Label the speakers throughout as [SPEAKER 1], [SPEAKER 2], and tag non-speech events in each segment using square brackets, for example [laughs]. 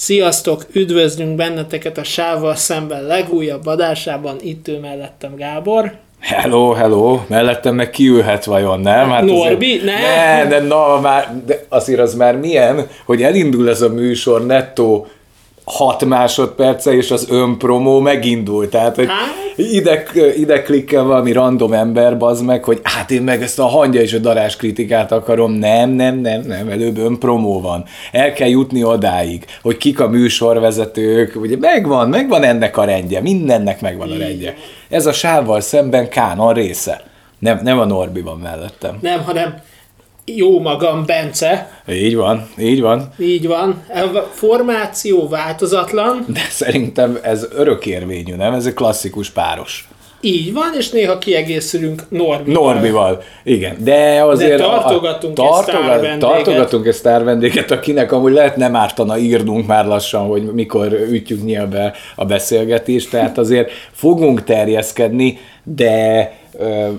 [SPEAKER 1] Sziasztok, üdvözlünk benneteket a Sávval szemben legújabb adásában, itt ő mellettem Gábor.
[SPEAKER 2] Hello, hello, mellettem meg kiülhet vajon, nem?
[SPEAKER 1] Hát Norbi,
[SPEAKER 2] azért, ne? Ne, de, na, már, de azért az már milyen, hogy elindul ez a műsor nettó 6 másodperce, és az önpromó megindul. Tehát, hogy ide, ide klikkel valami random ember, bazd meg, hogy hát én meg ezt a hangya és a darás kritikát akarom. Nem, nem, nem, nem, előbb önpromó van. El kell jutni odáig, hogy kik a műsorvezetők, ugye megvan, megvan ennek a rendje, mindennek megvan a rendje. Ez a sávval szemben Kánon része. Nem, nem a Norbi van mellettem.
[SPEAKER 1] Nem, hanem jó magam, Bence.
[SPEAKER 2] Így van, így van.
[SPEAKER 1] Így van. A formáció változatlan.
[SPEAKER 2] De szerintem ez örökérvényű, nem? Ez egy klasszikus páros.
[SPEAKER 1] Így van, és néha kiegészülünk Norbival.
[SPEAKER 2] Norbival, igen. De azért...
[SPEAKER 1] De tartogatunk a, a, tartogat, egy
[SPEAKER 2] Tartogatunk egy sztár vendéget, akinek amúgy lehet nem ártana írnunk már lassan, hogy mikor ütjük nyilván a beszélgetést, tehát azért fogunk terjeszkedni, de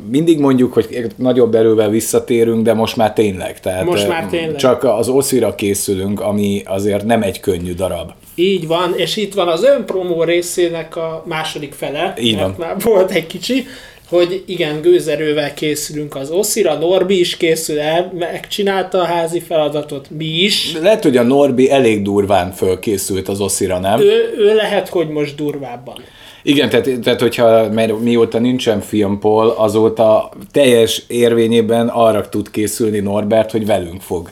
[SPEAKER 2] mindig mondjuk, hogy nagyobb erővel visszatérünk, de most már tényleg. Tehát
[SPEAKER 1] most már tényleg.
[SPEAKER 2] Csak az oszira készülünk, ami azért nem egy könnyű darab.
[SPEAKER 1] Így van, és itt van az önpromó részének a második fele,
[SPEAKER 2] Így van.
[SPEAKER 1] már volt egy kicsi, hogy igen, gőzerővel készülünk az Oszira, Norbi is készül el, megcsinálta a házi feladatot, mi is.
[SPEAKER 2] Lehet, hogy a Norbi elég durván fölkészült az Oszira, nem?
[SPEAKER 1] Ő, ő lehet, hogy most durvábban.
[SPEAKER 2] Igen, tehát, tehát hogyha mert mióta nincsen filmpol, azóta teljes érvényében arra tud készülni Norbert, hogy velünk fog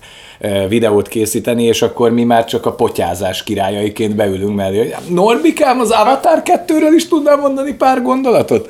[SPEAKER 2] videót készíteni, és akkor mi már csak a potyázás királyaiként beülünk mellé, hogy Norbikám, az Avatar 2-ről is tudnám mondani pár gondolatot?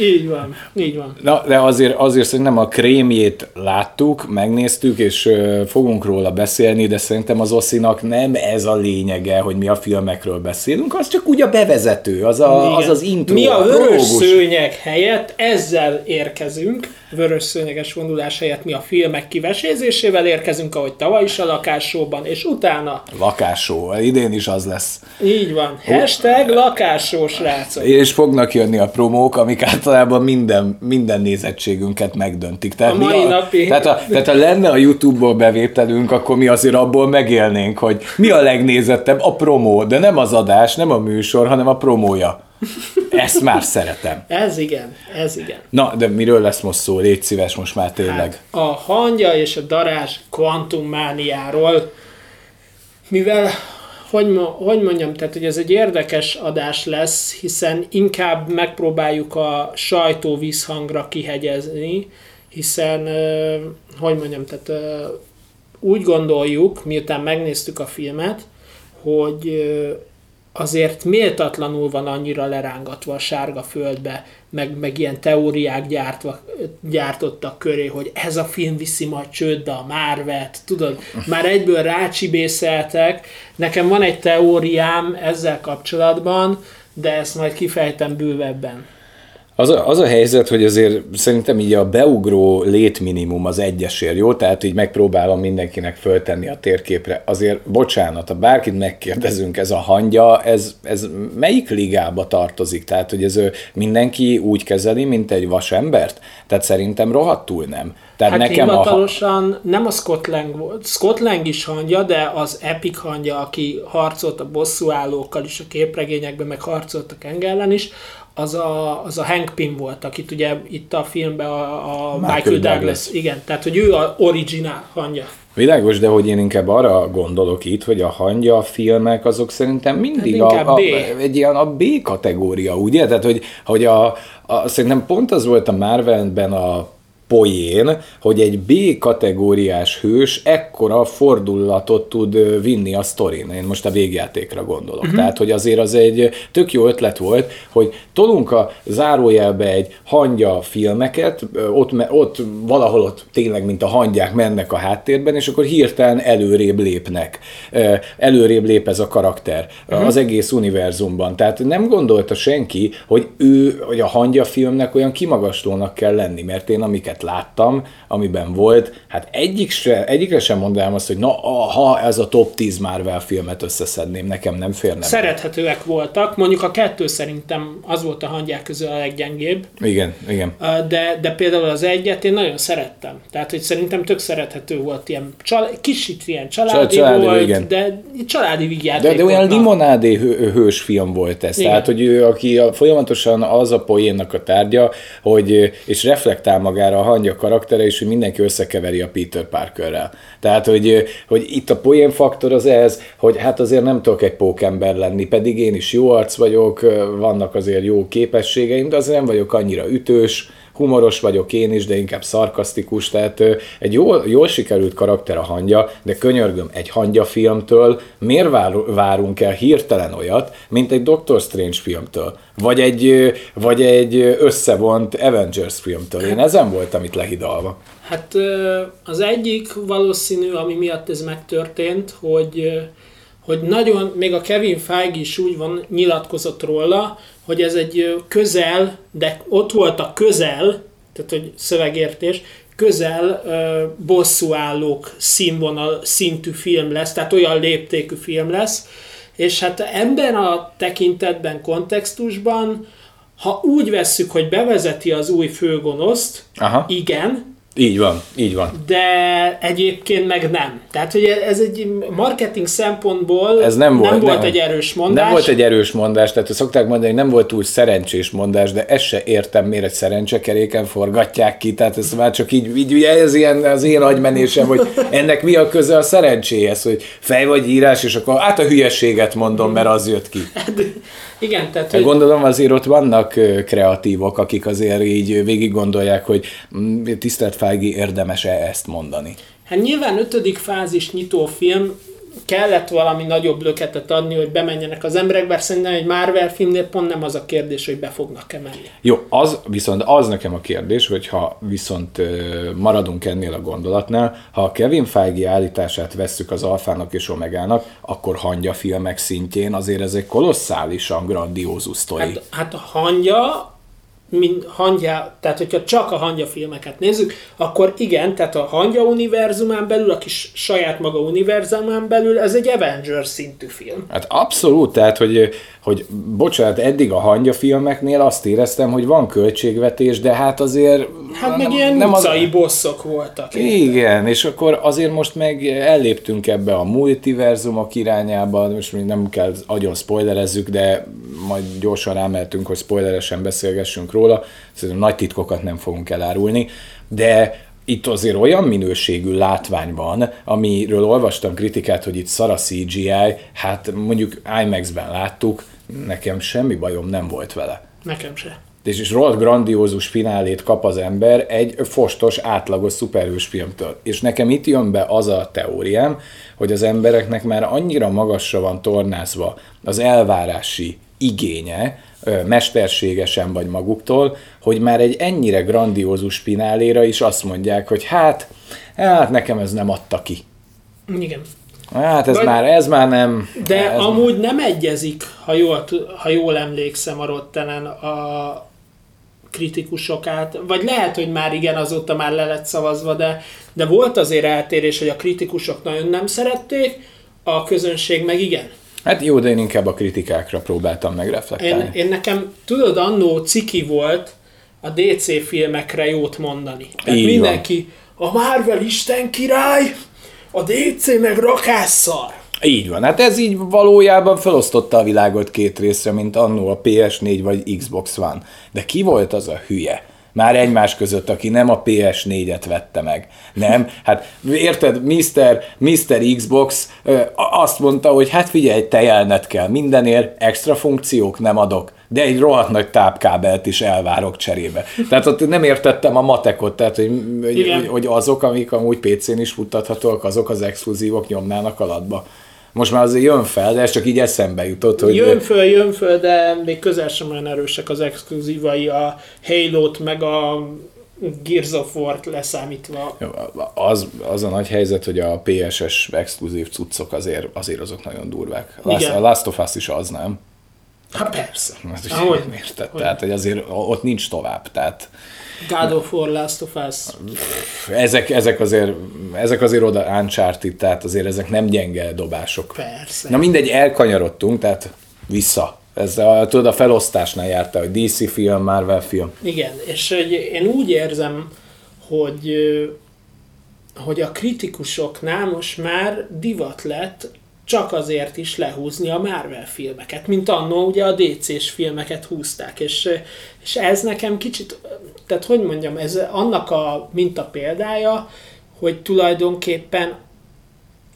[SPEAKER 1] Így van, így van.
[SPEAKER 2] Na, de azért, azért szerintem a krémjét láttuk, megnéztük, és uh, fogunk róla beszélni, de szerintem az Oszinak nem ez a lényege, hogy mi a filmekről beszélünk, az csak úgy a bevezető, az a, az, az intro.
[SPEAKER 1] Mi a, vörös szőnyeg helyett ezzel érkezünk, vörös szőnyeges vonulás helyett mi a filmek kivesézésével érkezünk, ahogy tavaly is a lakássóban, és utána...
[SPEAKER 2] Lakássó, idén is az lesz.
[SPEAKER 1] Így van. Hashtag lakássó, srácok.
[SPEAKER 2] És fognak jönni a promók, amik általában minden, minden nézettségünket megdöntik.
[SPEAKER 1] Tehát, a mai a, napi.
[SPEAKER 2] Tehát, a, tehát ha lenne a YouTube-ból bevételünk, akkor mi azért abból megélnénk, hogy mi a legnézettebb? A promó, de nem az adás, nem a műsor, hanem a promója. Ezt már szeretem.
[SPEAKER 1] Ez igen, ez igen.
[SPEAKER 2] Na, de miről lesz most szó? Légy szíves most már tényleg. Hát,
[SPEAKER 1] a hangya és a darás kvantummániáról, mivel hogy, hogy mondjam, tehát hogy ez egy érdekes adás lesz, hiszen inkább megpróbáljuk a sajtó vízhangra kihegyezni, hiszen, hogy mondjam, tehát úgy gondoljuk, miután megnéztük a filmet, hogy azért méltatlanul van annyira lerángatva a sárga földbe, meg, meg ilyen teóriák gyártva, gyártottak köré, hogy ez a film viszi majd csődbe a Márvet, tudod, már egyből rácsibészeltek. Nekem van egy teóriám ezzel kapcsolatban, de ezt majd kifejtem bővebben.
[SPEAKER 2] Az a, az a helyzet, hogy azért szerintem így a beugró létminimum az egyesért, jó? Tehát így megpróbálom mindenkinek föltenni a térképre. Azért, bocsánat, ha bárkit megkérdezünk, ez a hangya, ez, ez melyik ligába tartozik? Tehát, hogy ez mindenki úgy kezeli, mint egy vasembert? Tehát szerintem rohadtul nem. Tehát
[SPEAKER 1] hát nekem hivatalosan a... nem a Scott Lang volt. Scott Lang is hangja, de az Epic hangja, aki harcolt a bosszúállókkal is a képregényekben, meg harcolt a Kengellen is, az a, az a Hank Pym volt, akit ugye itt a filmben a, a Michael, Michael Douglas. Douglas, igen, tehát hogy ő a originál hangja.
[SPEAKER 2] Világos, de hogy én inkább arra gondolok itt, hogy a hangya filmek azok szerintem mindig hát a, a, egy ilyen a B kategória, ugye? Tehát, hogy, hogy a, a, szerintem pont az volt a Marvelben a poén, hogy egy B kategóriás hős ekkora fordulatot tud vinni a sztorin. Én most a végjátékra gondolok. Uh-huh. Tehát, hogy azért az egy tök jó ötlet volt, hogy tolunk a zárójelbe egy hangya filmeket, ott, ott valahol ott tényleg, mint a hangyák mennek a háttérben, és akkor hirtelen előrébb lépnek. Előrébb lép ez a karakter uh-huh. az egész univerzumban. Tehát nem gondolta senki, hogy ő, hogy a hangya filmnek olyan kimagaslónak kell lenni, mert én amiket filmeket láttam, amiben volt, hát egyik se, egyikre sem mondanám azt, hogy na, ha ez a top 10 Marvel filmet összeszedném, nekem nem férne.
[SPEAKER 1] Szerethetőek voltak, mondjuk a kettő szerintem az volt a hangyák közül a leggyengébb.
[SPEAKER 2] Igen, igen.
[SPEAKER 1] De, de például az egyet én nagyon szerettem. Tehát, hogy szerintem tök szerethető volt, ilyen csal, kicsit ilyen családi, családi volt, igen. de családi vigyáték
[SPEAKER 2] De, de olyan limonádé hő, hős film volt ez. Igen. Tehát, hogy ő, aki a, folyamatosan az a poénnak a tárgya, hogy, és reflektál magára a hangya karaktere, és hogy mindenki összekeveri a Peter Parkerrel. Tehát, hogy, hogy itt a poén faktor az ez, hogy hát azért nem tudok egy pókember lenni, pedig én is jó arc vagyok, vannak azért jó képességeim, de azért nem vagyok annyira ütős, humoros vagyok én is, de inkább szarkasztikus, tehát egy jól, jól sikerült karakter a hangya, de könyörgöm, egy hangya filmtől miért várunk el hirtelen olyat, mint egy Doctor Strange filmtől, vagy egy, vagy egy összevont Avengers filmtől. Én ezen voltam itt lehidalva.
[SPEAKER 1] Hát az egyik valószínű, ami miatt ez megtörtént, hogy hogy nagyon, még a Kevin Feige is úgy van, nyilatkozott róla, hogy ez egy közel, de ott volt a közel, tehát hogy szövegértés, közel uh, bosszúállók színvonal szintű film lesz, tehát olyan léptékű film lesz, és hát ebben a tekintetben, kontextusban, ha úgy vesszük, hogy bevezeti az új főgonoszt, Aha. igen,
[SPEAKER 2] így van, így van.
[SPEAKER 1] De egyébként meg nem. Tehát, hogy ez egy marketing szempontból
[SPEAKER 2] ez nem, volt,
[SPEAKER 1] nem volt nem, egy erős mondás.
[SPEAKER 2] Nem volt egy erős mondás, tehát szokták mondani, hogy nem volt túl szerencsés mondás, de ezt se értem, miért egy szerencsekeréken forgatják ki, tehát ez már csak így, így ugye ez ilyen az én agymenésem, hogy ennek mi a köze a szerencséhez, hogy fej vagy írás, és akkor át a hülyeséget mondom, mert az jött ki. Hát,
[SPEAKER 1] igen, tehát...
[SPEAKER 2] Hogy... Gondolom azért ott vannak kreatívok, akik azért így végig gondolják, hogy mm, tisztelt Fági érdemes-e ezt mondani.
[SPEAKER 1] Hát nyilván ötödik fázis nyitó film, kellett valami nagyobb löketet adni, hogy bemenjenek az emberek, bár szerintem egy Marvel filmnél pont nem az a kérdés, hogy be fognak-e menni.
[SPEAKER 2] Jó, az viszont az nekem a kérdés, hogy ha viszont maradunk ennél a gondolatnál, ha a Kevin Feige állítását vesszük az alfának és omegának, akkor hangya filmek szintjén azért ez egy kolosszálisan grandiózus sztori.
[SPEAKER 1] Hát, hát a hangya mint hangya, tehát hogyha csak a hangya filmeket nézzük, akkor igen, tehát a hangya univerzumán belül, a kis saját maga univerzumán belül, ez egy Avengers szintű film.
[SPEAKER 2] Hát abszolút, tehát hogy hogy bocsánat, eddig a hangya filmeknél azt éreztem, hogy van költségvetés, de hát azért...
[SPEAKER 1] Hát meg nem, ilyen nem utcai az... bosszok voltak.
[SPEAKER 2] Igen, és akkor azért most meg elléptünk ebbe a multiverzumok irányába, most még nem kell agyon spoilerezzük, de majd gyorsan rámeltünk, hogy spoileresen beszélgessünk róla, szerintem nagy titkokat nem fogunk elárulni, de itt azért olyan minőségű látvány van, amiről olvastam kritikát, hogy itt szara CGI, hát mondjuk IMAX-ben láttuk, nekem semmi bajom nem volt vele.
[SPEAKER 1] Nekem se.
[SPEAKER 2] És is rohadt grandiózus finálét kap az ember egy fostos, átlagos szuperhős filmtől. És nekem itt jön be az a teóriám, hogy az embereknek már annyira magasra van tornázva az elvárási igénye, mesterségesen vagy maguktól, hogy már egy ennyire grandiózus spináléra is azt mondják, hogy hát, hát nekem ez nem adta ki.
[SPEAKER 1] Igen.
[SPEAKER 2] Hát ez, vagy, már, ez már nem...
[SPEAKER 1] De
[SPEAKER 2] ez
[SPEAKER 1] amúgy már... nem egyezik, ha jól, ha jól emlékszem a Rottenen a kritikusok át, vagy lehet, hogy már igen, azóta már le lett szavazva, de, de volt azért eltérés, hogy a kritikusok nagyon nem szerették, a közönség meg igen.
[SPEAKER 2] Hát jó, de én inkább a kritikákra próbáltam megreflektálni.
[SPEAKER 1] Én, én nekem, tudod, annó ciki volt a DC filmekre jót mondani. Tehát Így mindenki, van. a Marvel Isten király, a DC meg rakásszar.
[SPEAKER 2] Így van, hát ez így valójában felosztotta a világot két részre, mint annó a PS4 vagy Xbox One. De ki volt az a hülye? Már egymás között, aki nem a PS4-et vette meg. Nem? Hát érted, Mr. Mr. Xbox azt mondta, hogy hát figyelj, tejelnet kell mindenért, extra funkciók nem adok de egy rohadt nagy tápkábelt is elvárok cserébe. Tehát ott nem értettem a matekot, tehát hogy, hogy azok, amik amúgy PC-n is futtathatóak, azok az exkluzívok nyomnának alatba. Most már azért jön fel, de ez csak így eszembe jutott, hogy...
[SPEAKER 1] Jön föl, jön föl, de még közel sem olyan erősek az exkluzívai, a Halo-t, meg a Gears of War-t leszámítva.
[SPEAKER 2] Az, az a nagy helyzet, hogy a PSS exkluzív cuccok azért, azért azok nagyon durvák. Igen. A Last of Us is az, nem?
[SPEAKER 1] Hát persze.
[SPEAKER 2] Hát, érted? Hogy... Tehát, hogy azért ott nincs tovább. Tehát
[SPEAKER 1] God of War, Last of Us.
[SPEAKER 2] Ezek, ezek azért, ezek azért oda Uncharted, tehát azért ezek nem gyenge dobások.
[SPEAKER 1] Persze.
[SPEAKER 2] Na mindegy, elkanyarodtunk, tehát vissza. Ez a, tudod, a felosztásnál járta, hogy DC film, Marvel film.
[SPEAKER 1] Igen, és hogy én úgy érzem, hogy hogy a kritikusoknál most már divat lett csak azért is lehúzni a Marvel filmeket, mint annó ugye a DC-s filmeket húzták, és, és ez nekem kicsit, tehát hogy mondjam, ez annak a minta példája, hogy tulajdonképpen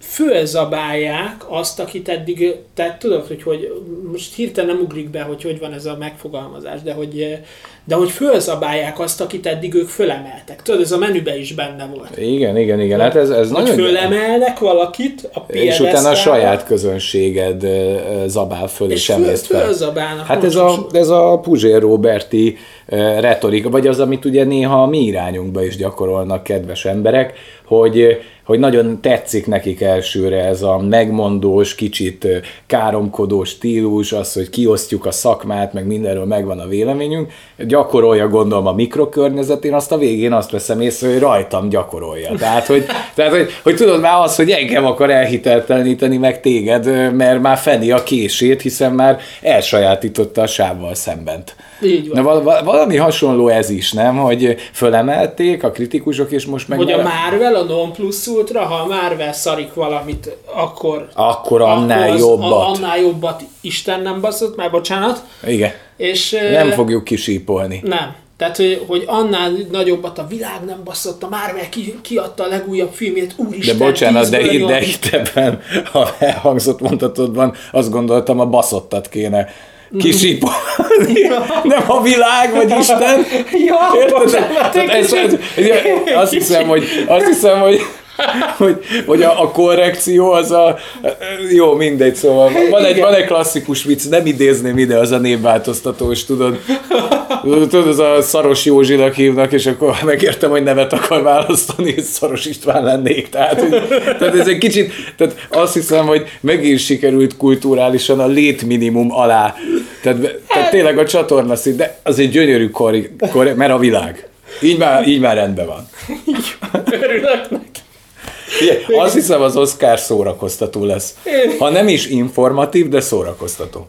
[SPEAKER 1] fölzabálják azt, akit eddig, tehát tudod, hogy, hogy most hirtelen nem ugrik be, hogy hogy van ez a megfogalmazás, de hogy, de hogy fölzabálják azt, akit eddig ők fölemeltek. Tudod, ez a menübe is benne volt.
[SPEAKER 2] Igen, igen, igen. Hát ez, ez
[SPEAKER 1] hogy nagyon... fölemelnek valakit a
[SPEAKER 2] És utána a saját közönséged zabál föl és, és emészt
[SPEAKER 1] fel. Fölzabálnak.
[SPEAKER 2] Hát ez a, ez a Puzsér Roberti retorika, vagy az, amit ugye néha a mi irányunkba is gyakorolnak kedves emberek, hogy hogy nagyon tetszik nekik elsőre ez a megmondós, kicsit káromkodó stílus, az, hogy kiosztjuk a szakmát, meg mindenről megvan a véleményünk, gyakorolja gondolom a mikrokörnyezetén, azt a végén azt veszem észre, hogy rajtam gyakorolja. Tehát, hogy, tehát, hogy, hogy tudod már az, hogy engem akar elhitelteleníteni meg téged, mert már feni a kését, hiszen már elsajátította a sávval szembent.
[SPEAKER 1] Így van.
[SPEAKER 2] Na, valami hasonló ez is, nem? Hogy fölemelték a kritikusok, és most meg...
[SPEAKER 1] Hogy a Marvel, a Non Plus Ultra, ha a Marvel szarik valamit, akkor...
[SPEAKER 2] Akkor annál akkor az, jobbat.
[SPEAKER 1] Annál jobbat Isten nem baszott, már bocsánat.
[SPEAKER 2] Igen. És, nem fogjuk kisípolni.
[SPEAKER 1] Nem. Tehát, hogy, hogy annál nagyobbat a világ nem baszott, a Marvel ki, kiadta a legújabb filmét, úristen,
[SPEAKER 2] De bocsánat, de, itt, de itt ebben, ha elhangzott mondatodban, azt gondoltam, a baszottat kéne kisípolni, nem a világ, vagy Isten.
[SPEAKER 1] Ja, Érted? Ez, ez,
[SPEAKER 2] azt hiszem, hogy, azt hiszem, hogy hogy, hogy a, a korrekció az a... Jó, mindegy, szóval van egy, van egy klasszikus vicc, nem idézném ide, az a névváltoztatós, tudod. Tudod, az a Szaros Józsinak hívnak, és akkor megértem, hogy nevet akar választani, és Szaros István lennék. Tehát, hogy, tehát ez egy kicsit, tehát azt hiszem, hogy megint sikerült kulturálisan a létminimum alá. Tehát, tehát tényleg a csatorna szint, de az egy gyönyörű kor, kor, mert a világ. Így már, így már rendben van.
[SPEAKER 1] Örülök neki.
[SPEAKER 2] Igen, azt hiszem az Oscar szórakoztató lesz. Ha nem is informatív, de szórakoztató.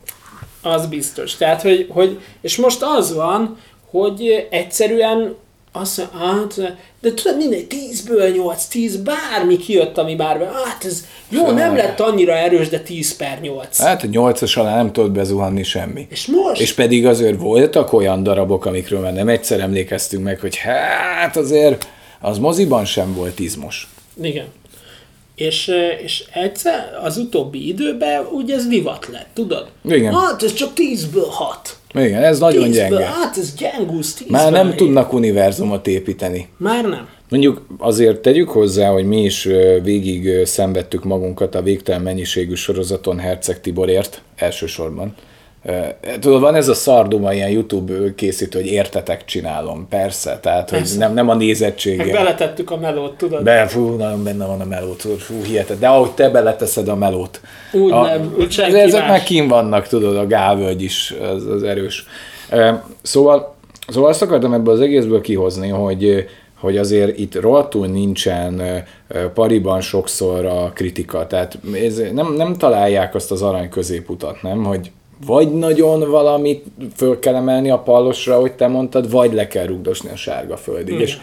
[SPEAKER 1] Az biztos. Tehát, hogy, hogy és most az van, hogy egyszerűen azt mondja, hát, de tudod, mindegy, 10-ből 8, 10, bármi kijött, ami már, hát ez jó, nem lett annyira erős, de 10 per 8.
[SPEAKER 2] Hát a 8-as alá nem tudott bezuhanni semmi.
[SPEAKER 1] És most?
[SPEAKER 2] És pedig azért voltak olyan darabok, amikről már nem egyszer emlékeztünk meg, hogy hát azért az moziban sem volt izmos.
[SPEAKER 1] Igen. És, és egyszer az utóbbi időben ugye ez divat lett, tudod?
[SPEAKER 2] Igen.
[SPEAKER 1] Hát ez csak 10-ből 6.
[SPEAKER 2] Igen, ez nagyon gyenge.
[SPEAKER 1] Hát ez gyengúsz 10
[SPEAKER 2] Már nem tudnak univerzumot építeni.
[SPEAKER 1] Már nem.
[SPEAKER 2] Mondjuk azért tegyük hozzá, hogy mi is végig szenvedtük magunkat a végtelen mennyiségű sorozaton Herceg Tiborért elsősorban. Tudod, van ez a szarduma ilyen YouTube készítő, hogy értetek csinálom, persze, tehát hogy nem, nem a nézettsége.
[SPEAKER 1] Meg beletettük a melót, tudod?
[SPEAKER 2] Be, fú, nagyon benne van a melót, fú, hihetet. De ahogy te beleteszed a melót.
[SPEAKER 1] Úgy a, nem, úgy senki
[SPEAKER 2] Ezek más. már kim vannak, tudod, a gálvölgy is, az, az erős. Szóval, szóval azt akartam ebből az egészből kihozni, hogy hogy azért itt rohadtul nincsen pariban sokszor a kritika. Tehát ez, nem, nem találják azt az arany középutat, nem? Hogy vagy nagyon valamit föl kell emelni a pallosra, hogy te mondtad, vagy le kell rugdosni a sárga földig. És,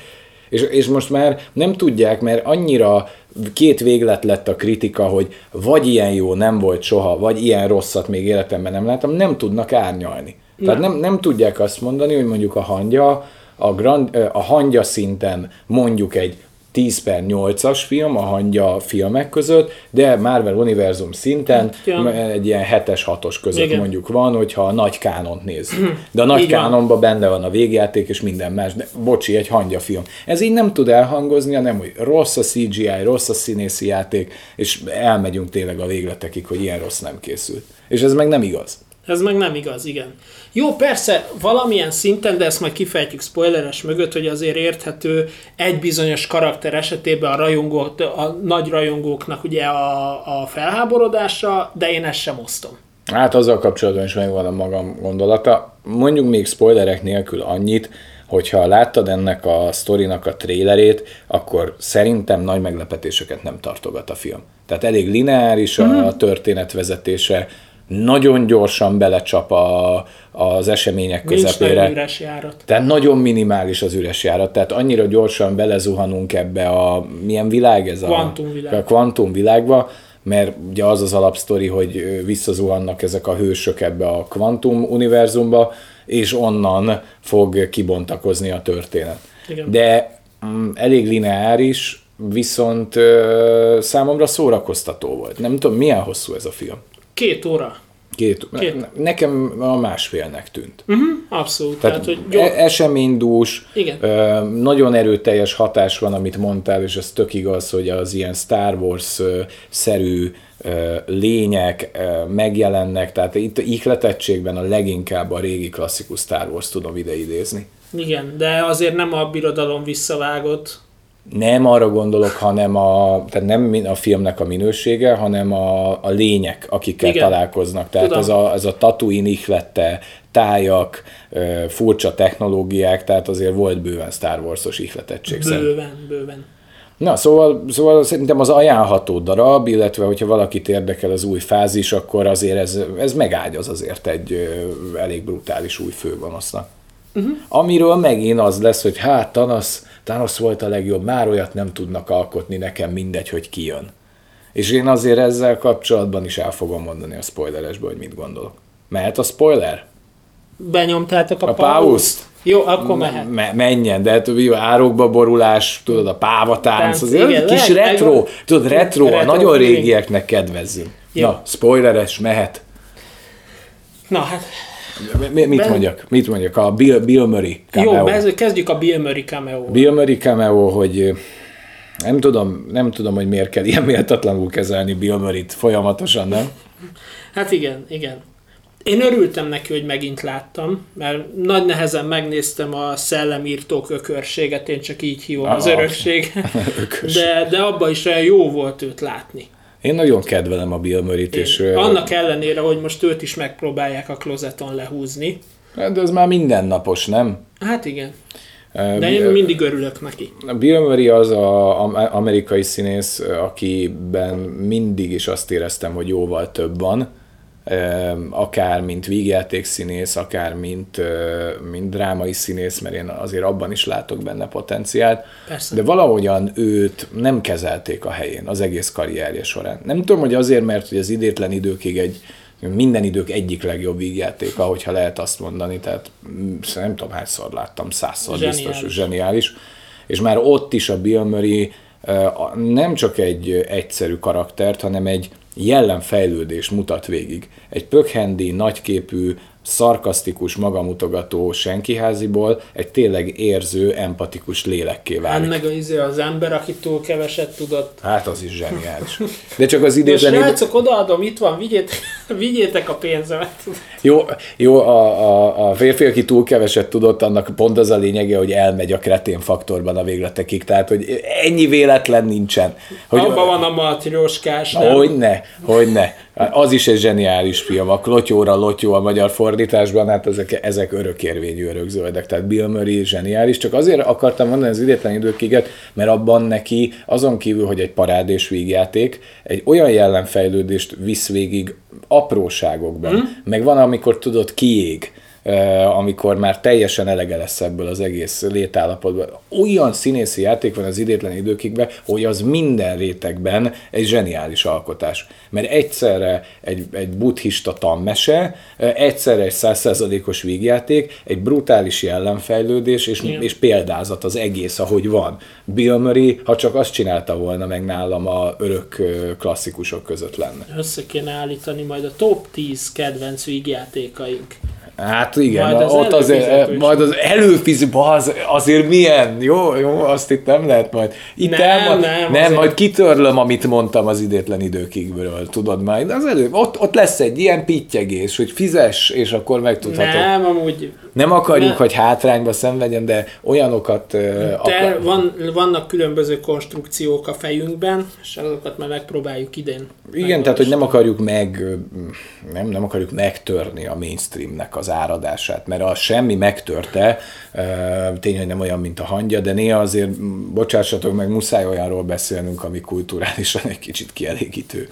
[SPEAKER 2] és, és most már nem tudják, mert annyira két véglet lett a kritika, hogy vagy ilyen jó nem volt soha, vagy ilyen rosszat még életemben nem láttam, nem tudnak árnyalni. Nem. Tehát nem, nem tudják azt mondani, hogy mondjuk a hangya, a, grand, a hangya szinten mondjuk egy 10 per 8-as film a hangya filmek között, de Marvel univerzum szinten ja. egy ilyen 7-es, 6-os között Igen. mondjuk van, hogyha a nagy kánont nézzük. De a nagy kánonban benne van a végjáték és minden más, de bocsi, egy hangya film. Ez így nem tud elhangozni, hanem hogy rossz a CGI, rossz a színészi játék, és elmegyünk tényleg a végletekig, hogy ilyen rossz nem készült. És ez meg nem igaz.
[SPEAKER 1] Ez meg nem igaz, igen. Jó, persze, valamilyen szinten, de ezt majd kifejtjük spoileres mögött, hogy azért érthető egy bizonyos karakter esetében a rajongók, a nagy rajongóknak ugye a, a felháborodása, de én ezt sem osztom.
[SPEAKER 2] Hát azzal kapcsolatban is megvan a magam gondolata. Mondjuk még spoilerek nélkül annyit, hogyha láttad ennek a sztorinak a trélerét, akkor szerintem nagy meglepetéseket nem tartogat a film. Tehát elég lineáris a mm. történetvezetése, nagyon gyorsan belecsap a, az események
[SPEAKER 1] Nincs
[SPEAKER 2] közepére.
[SPEAKER 1] Nincs üres járat.
[SPEAKER 2] Tehát nagyon minimális az üres járat, tehát annyira gyorsan belezuhanunk ebbe a, milyen világ ez
[SPEAKER 1] Quantum világ.
[SPEAKER 2] a kvantum világba, mert ugye az az alapsztori, hogy visszazuhannak ezek a hősök ebbe a kvantum univerzumba, és onnan fog kibontakozni a történet.
[SPEAKER 1] Igen.
[SPEAKER 2] De mm, elég lineáris, viszont ö, számomra szórakoztató volt. Nem tudom, milyen hosszú ez a film.
[SPEAKER 1] Két óra.
[SPEAKER 2] Két, Két. Nekem a másfélnek tűnt.
[SPEAKER 1] Uh-huh, abszolút.
[SPEAKER 2] Tehát, Tehát hogy gyors... eseménydús,
[SPEAKER 1] Igen.
[SPEAKER 2] Ö, nagyon erőteljes hatás van, amit mondtál, és ez tök igaz, hogy az ilyen Star Wars-szerű lények megjelennek, tehát itt ihletettségben a leginkább a régi klasszikus Star Wars tudom ideidézni.
[SPEAKER 1] Igen, de azért nem a birodalom visszavágott.
[SPEAKER 2] Nem arra gondolok, hanem a, tehát nem a filmnek a minősége, hanem a, a lények, akikkel Igen. találkoznak. Tehát Tudom. ez a, ez a Tatooine ihlette, tájak, furcsa technológiák, tehát azért volt bőven Star Wars-os ihletettség.
[SPEAKER 1] Bőven, bőven.
[SPEAKER 2] Na, szóval, szóval szerintem az ajánlható darab, illetve hogyha valakit érdekel az új fázis, akkor azért ez, ez megágyaz azért egy elég brutális új főgonosznak. Uh-huh. Amiről megint az lesz, hogy hát Thanos, Thanos volt a legjobb, már olyat nem tudnak alkotni, nekem mindegy, hogy ki jön. És én azért ezzel kapcsolatban is el fogom mondani a spoileresből, hogy mit gondolok. Mehet a spoiler?
[SPEAKER 1] Benyomtátok a,
[SPEAKER 2] a pauszt?
[SPEAKER 1] Jó, akkor mehet.
[SPEAKER 2] Me- menjen, de hát jó, árokba borulás, tudod, a pávatánc, az igen, kis lehet, retro, meg... tudod, retro, retro, nagyon régieknek kedvezzünk. Jó. Na, spoileres, mehet.
[SPEAKER 1] Na hát...
[SPEAKER 2] Mi, mit ben... mondjak? Mit mondjak? A Bill, Bill Murray
[SPEAKER 1] cameo. Jó, kezdjük a Bill Murray cameo.
[SPEAKER 2] Bill Murray cameo, hogy nem tudom, nem tudom, hogy miért kell ilyen méltatlanul kezelni Bill Murray-t folyamatosan, nem?
[SPEAKER 1] Hát igen, igen. Én örültem neki, hogy megint láttam, mert nagy nehezen megnéztem a szellemírtók ökörséget, én csak így hívom Aha. az örökség, [laughs] de, de abban is olyan jó volt őt látni.
[SPEAKER 2] Én nagyon kedvelem a Bill Murray-t, és...
[SPEAKER 1] Annak ellenére, hogy most őt is megpróbálják a klozeton lehúzni.
[SPEAKER 2] Hát, de ez már mindennapos, nem?
[SPEAKER 1] Hát igen. De én mindig örülök neki.
[SPEAKER 2] Bill Murray az a amerikai színész, akiben mindig is azt éreztem, hogy jóval több van akár mint vígjáték színész, akár mint, mint drámai színész, mert én azért abban is látok benne potenciált.
[SPEAKER 1] Persze.
[SPEAKER 2] De valahogyan őt nem kezelték a helyén az egész karrierje során. Nem tudom, hogy azért, mert hogy az idétlen időkig egy minden idők egyik legjobb vígjáték, ahogyha lehet azt mondani, tehát mm, nem tudom hányszor láttam, százszor zseniális. biztos, zseniális. És már ott is a Bill Murray nem csak egy egyszerű karaktert, hanem egy jellemfejlődés mutat végig. Egy pökhendi, nagyképű, szarkasztikus, magamutogató senkiháziból egy tényleg érző, empatikus lélekké válik.
[SPEAKER 1] Hát meg az, izé az ember, aki túl keveset tudott.
[SPEAKER 2] Hát az is zseniális. De csak az idétlen...
[SPEAKER 1] Most srácok, odaadom, itt van, vigyétek, vigyétek a pénzemet.
[SPEAKER 2] Jó, jó a, a, a férfi, aki túl keveset tudott, annak pont az a lényege, hogy elmegy a kretén faktorban a végletekig. Tehát, hogy ennyi véletlen nincsen. Hogy,
[SPEAKER 1] Abban van a matrioskás,
[SPEAKER 2] nem? Hogyne, hogyne. Az is egy zseniális film. A Klotyóra Lotyó a magyar fordításban, hát ezek, ezek örökérvényű örökzöldek. Tehát Bill Murray zseniális. Csak azért akartam mondani az idétlen időkiget, mert abban neki azon kívül, hogy egy parádés vígjáték, egy olyan jellemfejlődést visz végig apróságokban. Mm. Meg van, amikor tudod, kiég amikor már teljesen elege lesz ebből az egész létállapotban. Olyan színészi játék van az idétlen időkigben, hogy az minden rétegben egy zseniális alkotás. Mert egyszerre egy, egy buddhista tanmese, egyszerre egy százszerzalékos vígjáték, egy brutális jellemfejlődés, és, és példázat az egész, ahogy van. Bill Murray, ha csak azt csinálta volna, meg nálam a örök klasszikusok között lenne.
[SPEAKER 1] Össze kéne állítani majd a top 10 kedvenc vígjátékaink.
[SPEAKER 2] Hát igen, majd az ott azért, majd az előfizető, az, azért milyen, jó, jó, azt itt nem lehet majd. Itt nem, el, nem, nem, nem majd kitörlöm, amit mondtam az idétlen időkigről, tudod majd. Az elő, ott, ott lesz egy ilyen pittyegés, hogy fizes, és akkor megtudhatod.
[SPEAKER 1] Nem, amúgy
[SPEAKER 2] nem akarjuk, ne. hogy hátrányba szenvedjen, de olyanokat...
[SPEAKER 1] De akar... van, vannak különböző konstrukciók a fejünkben, és azokat már megpróbáljuk idén.
[SPEAKER 2] Igen, tehát hogy nem akarjuk meg, nem, nem akarjuk megtörni a mainstreamnek az az áradását, mert a semmi megtörte, tény, hogy nem olyan, mint a hangya, de néha azért, bocsássatok meg, muszáj olyanról beszélnünk, ami kulturálisan egy kicsit kielégítő.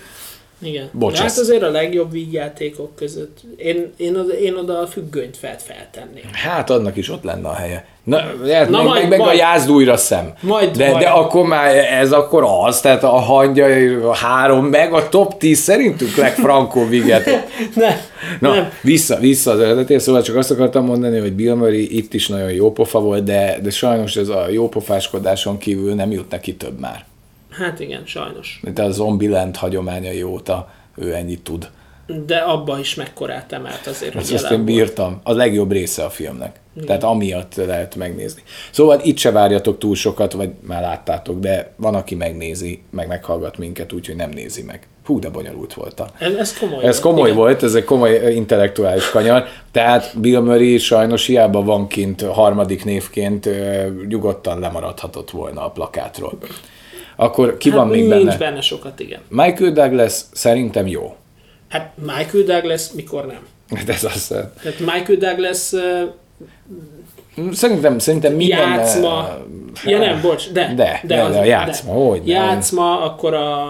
[SPEAKER 1] Igen. Bocs, hát azért a legjobb vígjátékok között. Én, én, oda, én oda a függönyt fel, feltenném.
[SPEAKER 2] Hát annak is ott lenne a helye. Na, lehet, Na meg, majd, meg, majd. a jázdújra szem. Majd, de, majd. de akkor már ez akkor az, tehát a hangja a három, meg a top 10 szerintünk legfrankó vígjáték. [laughs]
[SPEAKER 1] nem,
[SPEAKER 2] Na,
[SPEAKER 1] nem.
[SPEAKER 2] Vissza, vissza az eredetére, szóval csak azt akartam mondani, hogy Bill Murray itt is nagyon jó pofa volt, de, de sajnos ez a jó pofáskodáson kívül nem jut neki több már.
[SPEAKER 1] Hát igen, sajnos.
[SPEAKER 2] De a Zombieland hagyományai óta ő ennyit tud.
[SPEAKER 1] De abba is mekkorát emelt azért,
[SPEAKER 2] hogy Ezt én bírtam. A legjobb része a filmnek. Igen. Tehát amiatt lehet megnézni. Szóval itt se várjatok túl sokat, vagy már láttátok, de van, aki megnézi, meg meghallgat minket, úgyhogy nem nézi meg. Hú, de bonyolult volt.
[SPEAKER 1] Ez, ez komoly,
[SPEAKER 2] ez komoly igen. volt, ez egy komoly intellektuális kanyar. Tehát Bill Murray sajnos hiába van kint harmadik névként, nyugodtan lemaradhatott volna a plakátról. Akkor ki hát van még
[SPEAKER 1] benne?
[SPEAKER 2] Nincs
[SPEAKER 1] benne sokat, igen.
[SPEAKER 2] Michael Douglas szerintem jó.
[SPEAKER 1] Hát Michael Douglas mikor nem?
[SPEAKER 2] Hát ez az.
[SPEAKER 1] Tehát Michael Douglas
[SPEAKER 2] Szerintem, szerintem minden...
[SPEAKER 1] Játszma. Ja nem, bocs, de.
[SPEAKER 2] De, de, de, az, de a játszma, de. hogy
[SPEAKER 1] Játszma, nem. akkor a,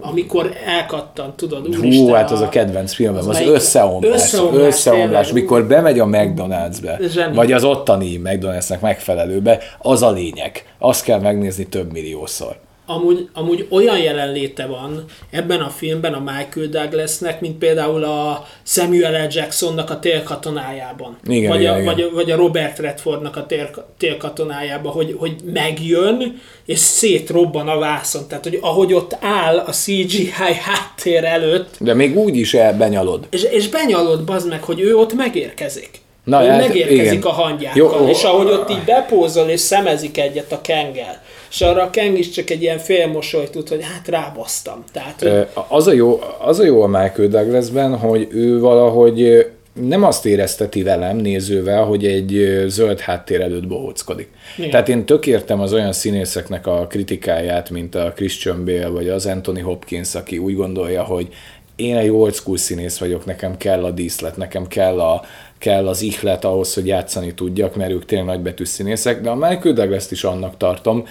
[SPEAKER 1] amikor elkattan, tudod,
[SPEAKER 2] úristen. Hú, hát az a, a kedvenc filmem, az, az összeomlás. Összeomlás, összeomlás mikor bemegy a McDonald'sbe, vagy az ottani McDonald'snek megfelelőbe, az a lényeg. Azt kell megnézni több milliószor
[SPEAKER 1] amúgy, amúgy olyan jelenléte van ebben a filmben a Michael Douglasnek, mint például a Samuel L. Jacksonnak a télkatonájában.
[SPEAKER 2] Igen,
[SPEAKER 1] vagy,
[SPEAKER 2] igen,
[SPEAKER 1] a,
[SPEAKER 2] igen.
[SPEAKER 1] Vagy, vagy a Robert Redfordnak a tél, télkatonájában, hogy, hogy megjön, és szétrobban a vászon. Tehát, hogy ahogy ott áll a CGI háttér előtt.
[SPEAKER 2] De még úgy is elbenyalod.
[SPEAKER 1] És, és benyalod, bazd meg, hogy ő ott megérkezik. Na, ő hát, megérkezik igen. a hangyákkal, Jó, és ahogy ott így bepózol és szemezik egyet a kengel és arra a Kang is csak egy ilyen félmosolyt tud, hogy hát rábasztam. Tehát, hogy...
[SPEAKER 2] az, a jó, az a jó a Michael Douglasben, hogy ő valahogy nem azt érezteti velem nézővel, hogy egy zöld háttér előtt bohóckodik. Igen. Tehát én tök értem az olyan színészeknek a kritikáját, mint a Christian Bale vagy az Anthony Hopkins, aki úgy gondolja, hogy én egy old school színész vagyok, nekem kell a díszlet, nekem kell, a, kell az ihlet ahhoz, hogy játszani tudjak, mert ők tényleg nagybetű színészek, de a Michael Douglas-t is annak tartom,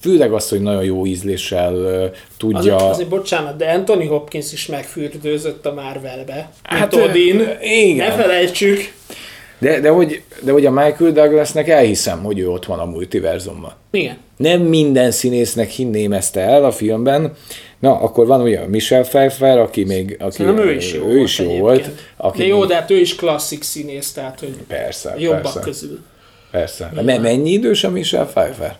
[SPEAKER 2] Főleg azt, hogy nagyon jó ízléssel uh, tudja... Azért,
[SPEAKER 1] azért bocsánat, de Anthony Hopkins is megfürdőzött a Marvelbe. Hát, Odin. Igen. Ne felejtsük.
[SPEAKER 2] De, de, hogy, de hogy a Michael Douglasnek elhiszem, hogy ő ott van a multiverzumban.
[SPEAKER 1] Igen.
[SPEAKER 2] Nem minden színésznek hinném ezt el a filmben. Na, akkor van ugye Michel Pfeiffer, aki még... Aki,
[SPEAKER 1] ő is jó ő
[SPEAKER 2] volt. Is jó volt
[SPEAKER 1] aki de jó, de hát ő is klasszik színész, tehát hogy
[SPEAKER 2] persze,
[SPEAKER 1] jobbak
[SPEAKER 2] persze.
[SPEAKER 1] közül.
[SPEAKER 2] Persze. De mennyi idős a Michel Pfeiffer?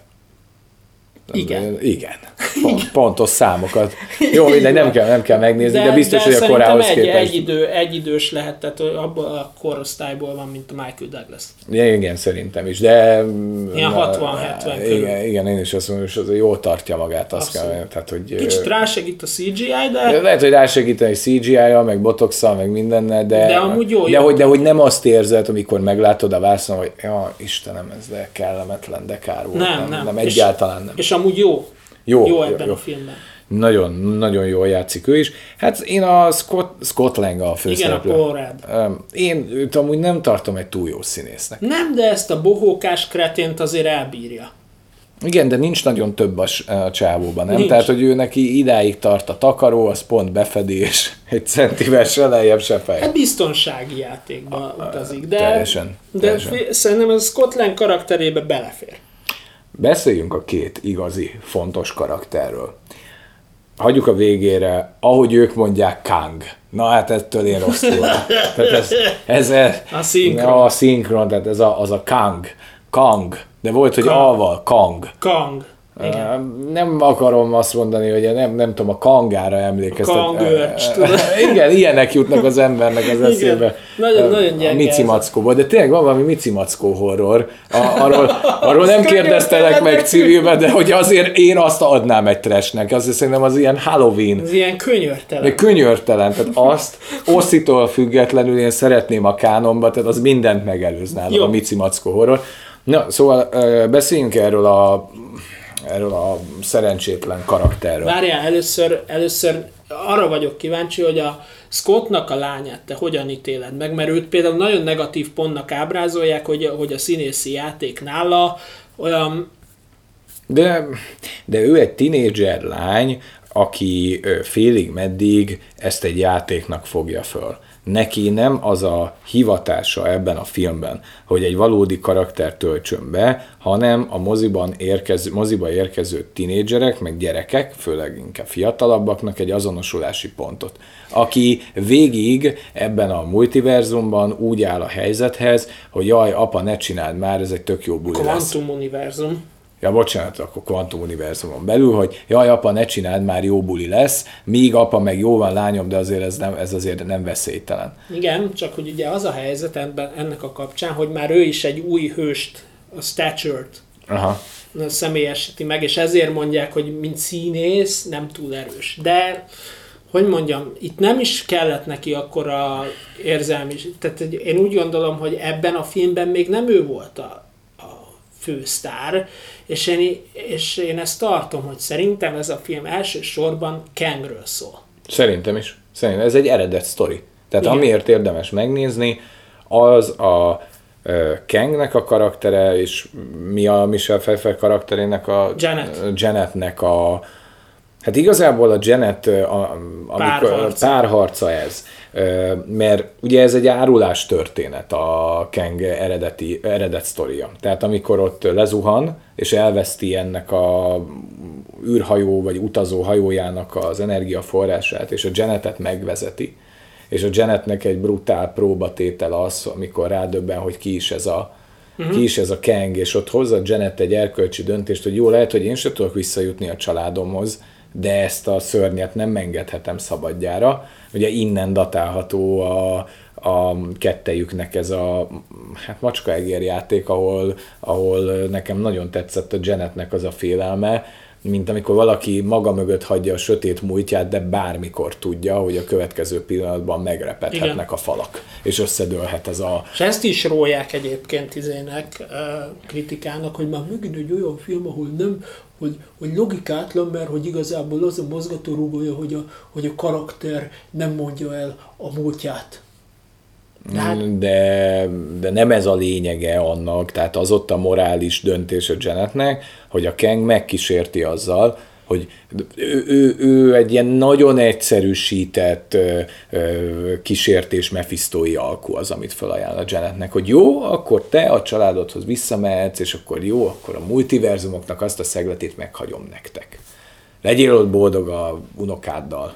[SPEAKER 1] Igen.
[SPEAKER 2] Igen. [laughs] Pont, pontos számokat. [laughs] Jó, mindegy, nem kell, nem kell megnézni, de, de biztos,
[SPEAKER 1] de
[SPEAKER 2] hogy a korához
[SPEAKER 1] egy,
[SPEAKER 2] képest...
[SPEAKER 1] Egy, idő, egy idős lehet, tehát abban a korosztályból van, mint a Michael Douglas.
[SPEAKER 2] Ja, igen, szerintem is, de...
[SPEAKER 1] Ilyen 60-70 körül.
[SPEAKER 2] Igen, igen, én is azt mondom, hogy az jól tartja magát, azt kell, tehát, hogy...
[SPEAKER 1] Kicsit rásegít a CGI, de...
[SPEAKER 2] Lehet, hogy rásegíteni CGI-jal, meg botoxal, meg mindennel, de...
[SPEAKER 1] De amúgy jó,
[SPEAKER 2] de, jó. Hogy, de hogy nem azt érzed, amikor meglátod a vászon, hogy ja, Istenem, ez de kellemetlen, de kár volt.
[SPEAKER 1] Nem, nem. nem.
[SPEAKER 2] nem egyáltalán nem.
[SPEAKER 1] És amúgy jó.
[SPEAKER 2] Jó,
[SPEAKER 1] jó ebben
[SPEAKER 2] jó.
[SPEAKER 1] a filmben.
[SPEAKER 2] Nagyon, nagyon jól játszik ő is. Hát én a Scott, Scott Lang a főszereplő.
[SPEAKER 1] Igen, a Paul
[SPEAKER 2] Én őt amúgy nem tartom egy túl jó színésznek.
[SPEAKER 1] Nem, de ezt a bohókás kretént azért elbírja.
[SPEAKER 2] Igen, de nincs nagyon több a, a csávóban, nem? Nincs. Tehát, hogy ő neki idáig tart a takaró, az pont befedés, egy centivel se lejjebb, se fej.
[SPEAKER 1] Hát biztonsági játékba utazik, de,
[SPEAKER 2] teljesen,
[SPEAKER 1] de
[SPEAKER 2] teljesen.
[SPEAKER 1] szerintem ez Scott Lang karakterébe belefér.
[SPEAKER 2] Beszéljünk a két igazi, fontos karakterről. Hagyjuk a végére, ahogy ők mondják, Kang. Na hát ettől én rosszul. [laughs] tehát ez, ez, ez,
[SPEAKER 1] a szinkron.
[SPEAKER 2] A szinkron, tehát ez a, az a Kang. Kang. De volt, hogy Kang. A-val, Kang.
[SPEAKER 1] Kang. Igen.
[SPEAKER 2] Nem akarom azt mondani, hogy nem, nem tudom, a kangára emlékeztet.
[SPEAKER 1] A kangörcs, [laughs]
[SPEAKER 2] Igen, ilyenek jutnak az embernek az [laughs] eszébe.
[SPEAKER 1] Nagyon, nagyon gyenge
[SPEAKER 2] A Mici Mackóból, de tényleg van valami Mici Mackó horror. A, arról, [laughs] arról nem kérdeztelek meg civilben, de hogy azért én azt adnám egy trashnek. Azt szerintem az ilyen Halloween.
[SPEAKER 1] Ez ilyen könyörtelen.
[SPEAKER 2] De könyörtelen, tehát azt Oszitól függetlenül én szeretném a kánomba, tehát az mindent megelőz nálam a Mici Mackó horror. Na, szóval beszéljünk erről a erről a szerencsétlen karakterről.
[SPEAKER 1] Várjál, először, először arra vagyok kíváncsi, hogy a Scottnak a lányát te hogyan ítéled meg, mert őt például nagyon negatív pontnak ábrázolják, hogy, hogy a színészi játék nála olyan...
[SPEAKER 2] De, de ő egy tinédzser lány, aki félig meddig ezt egy játéknak fogja föl neki nem az a hivatása ebben a filmben, hogy egy valódi karakter töltsön be, hanem a moziban érkező, moziba érkező tinédzserek, meg gyerekek, főleg inkább fiatalabbaknak egy azonosulási pontot. Aki végig ebben a multiverzumban úgy áll a helyzethez, hogy jaj, apa, ne csináld már, ez egy tök jó buli
[SPEAKER 1] Quantum univerzum
[SPEAKER 2] ja bocsánat, akkor kvantum univerzumon belül, hogy jaj, apa, ne csináld, már jó buli lesz, míg apa meg jó van lányom, de azért ez, nem, ez azért nem veszélytelen.
[SPEAKER 1] Igen, csak hogy ugye az a helyzet ebben, ennek a kapcsán, hogy már ő is egy új hőst, a Stature-t Aha. személyesíti meg, és ezért mondják, hogy mint színész nem túl erős. De hogy mondjam, itt nem is kellett neki akkor a érzelmi, tehát én úgy gondolom, hogy ebben a filmben még nem ő volt a, fősztár, és én, és én ezt tartom, hogy szerintem ez a film elsősorban Kangről szól.
[SPEAKER 2] Szerintem is. Szerintem ez egy eredet sztori. Tehát Igen. amiért érdemes megnézni, az a Kangnek a karaktere, és mi a Michelle Pfeiffer karakterének a...
[SPEAKER 1] Janet.
[SPEAKER 2] Janetnek a... Hát igazából a Janet, a, amikor párharca. párharca ez mert ugye ez egy árulás történet a Kang eredeti, eredet sztoria. Tehát amikor ott lezuhan, és elveszti ennek a űrhajó vagy utazó hajójának az energiaforrását, és a Janetet megvezeti, és a Janetnek egy brutál próbatétel az, amikor rádöbben, hogy ki is ez a, uh-huh. ki is ez a Kang, és ott hozza Janet egy erkölcsi döntést, hogy jó, lehet, hogy én sem tudok visszajutni a családomhoz, de ezt a szörnyet nem engedhetem szabadjára. Ugye innen datálható a, a kettejüknek ez a hát macskaegér játék, ahol, ahol nekem nagyon tetszett a Janetnek az a félelme, mint amikor valaki maga mögött hagyja a sötét múltját, de bármikor tudja, hogy a következő pillanatban megrepedhetnek Igen. a falak, és összedőlhet ez a...
[SPEAKER 1] És ezt is rólják egyébként izének, kritikának, hogy már megint egy olyan film, ahol nem, hogy, hogy logikátlan, mert hogy igazából az a mozgatórugója, hogy a, hogy a karakter nem mondja el a múltját.
[SPEAKER 2] Hát... De, de nem ez a lényege annak, tehát az ott a morális döntés a Janetnek, hogy a Kang megkísérti azzal, hogy ő, ő, ő egy ilyen nagyon egyszerűsített ö, ö, kísértés mefisztói alkú az, amit felajánl a Janetnek, hogy jó, akkor te a családodhoz visszamehetsz, és akkor jó, akkor a multiverzumoknak azt a szegletét meghagyom nektek. Legyél ott boldog a unokáddal.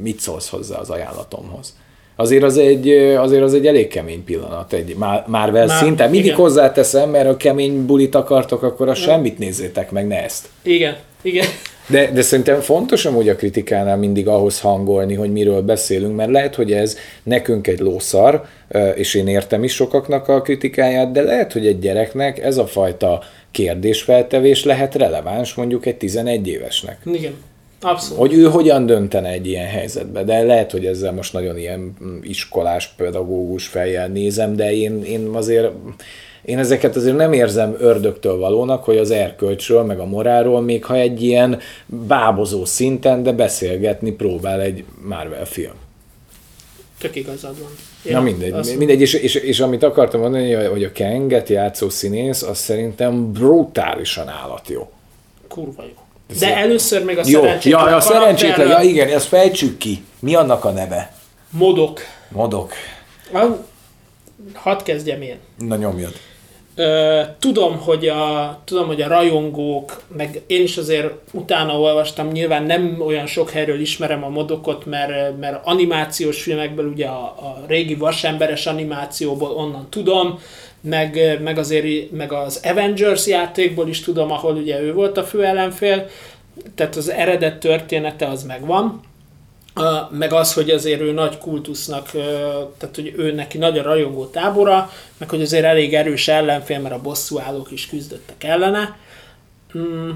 [SPEAKER 2] Mit szólsz hozzá az ajánlatomhoz? Azért az egy, azért az egy elég kemény pillanat, egy Marvel Már, szinten. Mindig igen. hozzáteszem, mert a kemény bulit akartok, akkor a semmit nézzétek meg, ne ezt.
[SPEAKER 1] Igen, igen.
[SPEAKER 2] De, de szerintem fontos amúgy a kritikánál mindig ahhoz hangolni, hogy miről beszélünk, mert lehet, hogy ez nekünk egy lószar, és én értem is sokaknak a kritikáját, de lehet, hogy egy gyereknek ez a fajta kérdésfeltevés lehet releváns mondjuk egy 11 évesnek.
[SPEAKER 1] Igen. Abszolút.
[SPEAKER 2] Hogy ő hogyan döntene egy ilyen helyzetbe. De lehet, hogy ezzel most nagyon ilyen iskolás, pedagógus fejjel nézem, de én, én azért én ezeket azért nem érzem ördögtől valónak, hogy az erkölcsről, meg a morálról, még ha egy ilyen bábozó szinten, de beszélgetni próbál egy Marvel film.
[SPEAKER 1] Tök igazad van.
[SPEAKER 2] Én Na mindegy, mindegy és, és, és, amit akartam mondani, hogy a Kenget játszó színész, az szerintem brutálisan állatjó.
[SPEAKER 1] Kurva jó. De először még a
[SPEAKER 2] Jó, szerencsétlen. Ja, a szerencsétlen, ja igen, ezt fejtsük ki. Mi annak a neve?
[SPEAKER 1] Modok.
[SPEAKER 2] Modok.
[SPEAKER 1] Hadd kezdjem én.
[SPEAKER 2] Na nyomjad.
[SPEAKER 1] Tudom, hogy a, tudom, hogy a rajongók, meg én is azért utána olvastam, nyilván nem olyan sok helyről ismerem a modokot, mert, mert animációs filmekből, ugye a, a régi vasemberes animációból onnan tudom, meg, meg, azért, meg az Avengers játékból is tudom, ahol ugye ő volt a fő ellenfél, tehát az eredet története az megvan, meg az, hogy azért ő nagy kultusznak, tehát hogy ő neki nagy a rajongó tábora, meg hogy azért elég erős ellenfél, mert a bosszú állók is küzdöttek ellene. Mm,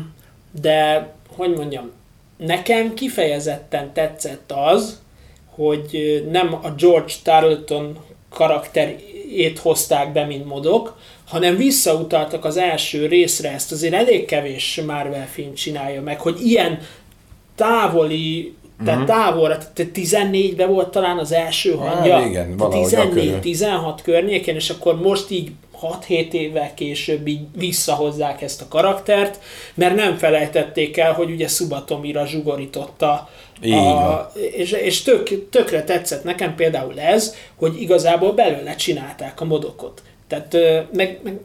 [SPEAKER 1] de, hogy mondjam, nekem kifejezetten tetszett az, hogy nem a George Tarleton karakterét hozták be, mint modok, hanem visszautaltak az első részre, ezt azért elég kevés Marvel film csinálja meg, hogy ilyen távoli Tehát uh-huh. távolra, tehát 14-ben volt talán az első hangja.
[SPEAKER 2] Hát igen,
[SPEAKER 1] 14-16 környéken, és akkor most így 6-7 évvel később így visszahozzák ezt a karaktert, mert nem felejtették el, hogy ugye Subatomira zsugorította a, és, és tök, tökre tetszett nekem például ez, hogy igazából belőle csinálták a modokot. Tehát meg, meg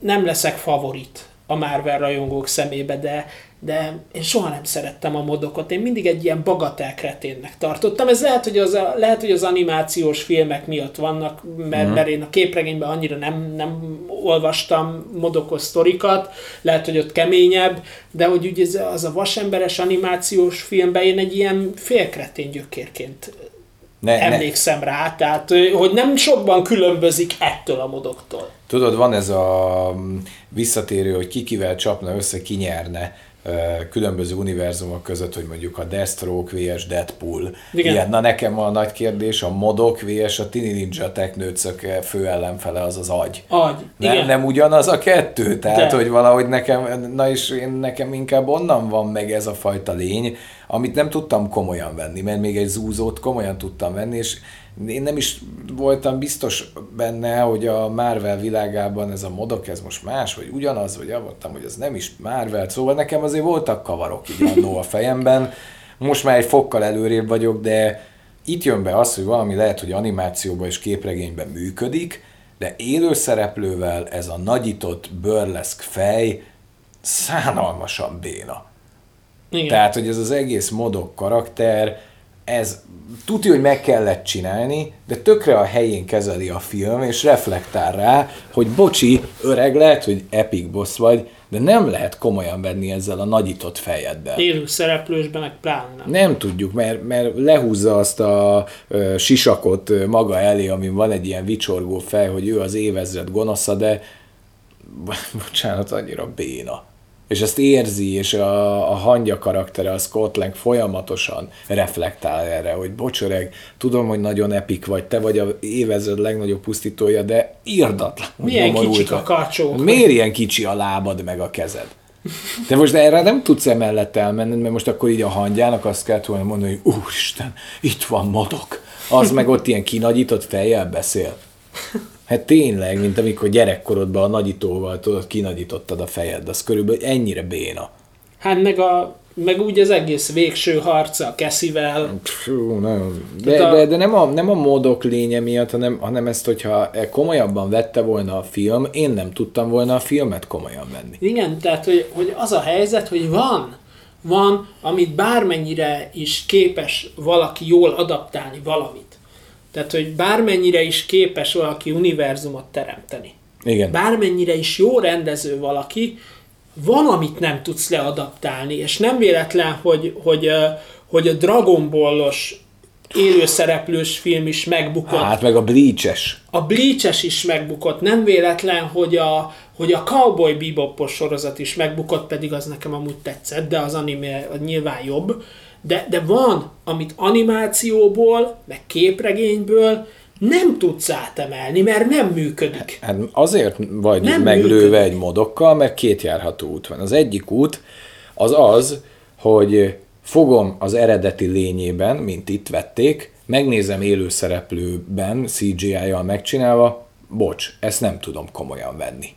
[SPEAKER 1] nem leszek favorit a Marvel rajongók szemébe, de, de én soha nem szerettem a modokot. Én mindig egy ilyen bagatelkreténnek tartottam. Ez lehet, hogy az, a, lehet, hogy az animációs filmek miatt vannak, mert, mm. mert én a képregényben annyira nem, nem olvastam modokos sztorikat, lehet, hogy ott keményebb, de hogy ugye ez, az a vasemberes animációs filmben én egy ilyen félkretén gyökérként ne, emlékszem ne. rá, tehát hogy nem sokban különbözik ettől a modoktól.
[SPEAKER 2] Tudod, van ez a mm, visszatérő, hogy ki kivel csapna össze, ki nyerne különböző univerzumok között, hogy mondjuk a Deathstroke vs. Deadpool. Igen. Ilyen, na nekem a nagy kérdés, a modok vs. a Tini Ninja Technőcök fő ellenfele az az agy.
[SPEAKER 1] Agy,
[SPEAKER 2] nem,
[SPEAKER 1] igen.
[SPEAKER 2] nem ugyanaz a kettő? Tehát, De. hogy valahogy nekem, na és én, nekem inkább onnan van meg ez a fajta lény, amit nem tudtam komolyan venni, mert még egy zúzót komolyan tudtam venni, és én nem is voltam biztos benne, hogy a Marvel világában ez a modok, ez most más, vagy ugyanaz, vagy mondtam, hogy ez nem is Marvel, szóval nekem azért voltak kavarok így annó a fejemben, most már egy fokkal előrébb vagyok, de itt jön be az, hogy valami lehet, hogy animációban és képregényben működik, de élő szereplővel ez a nagyított burleszk fej szánalmasan béna. Igen. Tehát, hogy ez az egész modok karakter, ez tudja, hogy meg kellett csinálni, de tökre a helyén kezeli a film, és reflektál rá, hogy bocsi, öreg, lehet, hogy epic boss vagy, de nem lehet komolyan venni ezzel a nagyított fejeddel.
[SPEAKER 1] Élő szereplősben meg pláne
[SPEAKER 2] nem. Nem tudjuk, mert, mert lehúzza azt a ö, sisakot maga elé, amin van egy ilyen vicsorgó fej, hogy ő az évezred gonosza, de [laughs] bocsánat, annyira béna és ezt érzi, és a, a hangya karaktere, a Scott Lang folyamatosan reflektál erre, hogy bocsöreg, tudom, hogy nagyon epik vagy, te vagy a évezred legnagyobb pusztítója, de írdatlan.
[SPEAKER 1] Milyen kicsik a kacsók.
[SPEAKER 2] Miért ilyen kicsi a lábad meg a kezed? De most erre nem tudsz emellett elmenni, mert most akkor így a hangyának azt kell volna mondani, hogy úristen, itt van modok. Az meg ott ilyen kinagyított fejjel beszél. Hát tényleg, mint amikor gyerekkorodban a nagyítóval tudod, kinagyítottad a fejed, az körülbelül ennyire béna.
[SPEAKER 1] Hát meg, a, meg úgy az egész végső harca a Keszivel.
[SPEAKER 2] Fú, nagyon. De, a... de, de nem, a, nem a módok lénye miatt, hanem, hanem ezt, hogyha komolyabban vette volna a film, én nem tudtam volna a filmet komolyan venni.
[SPEAKER 1] Igen, tehát hogy, hogy az a helyzet, hogy van, van, amit bármennyire is képes valaki jól adaptálni valamit tehát, hogy bármennyire is képes valaki univerzumot teremteni.
[SPEAKER 2] Igen.
[SPEAKER 1] Bármennyire is jó rendező valaki, van, amit nem tudsz leadaptálni, és nem véletlen, hogy, hogy, hogy a Dragon Ballos élőszereplős film is megbukott.
[SPEAKER 2] Hát meg a Bleach-es.
[SPEAKER 1] A Bleach-es is megbukott. Nem véletlen, hogy a, hogy a Cowboy bebop sorozat is megbukott, pedig az nekem amúgy tetszett, de az anime nyilván jobb de, de van, amit animációból, meg képregényből nem tudsz átemelni, mert nem működik.
[SPEAKER 2] Hát azért vagy nem meglőve működik. egy modokkal, mert két járható út van. Az egyik út az az, hogy fogom az eredeti lényében, mint itt vették, megnézem élőszereplőben, CGI-jal megcsinálva, bocs, ezt nem tudom komolyan venni.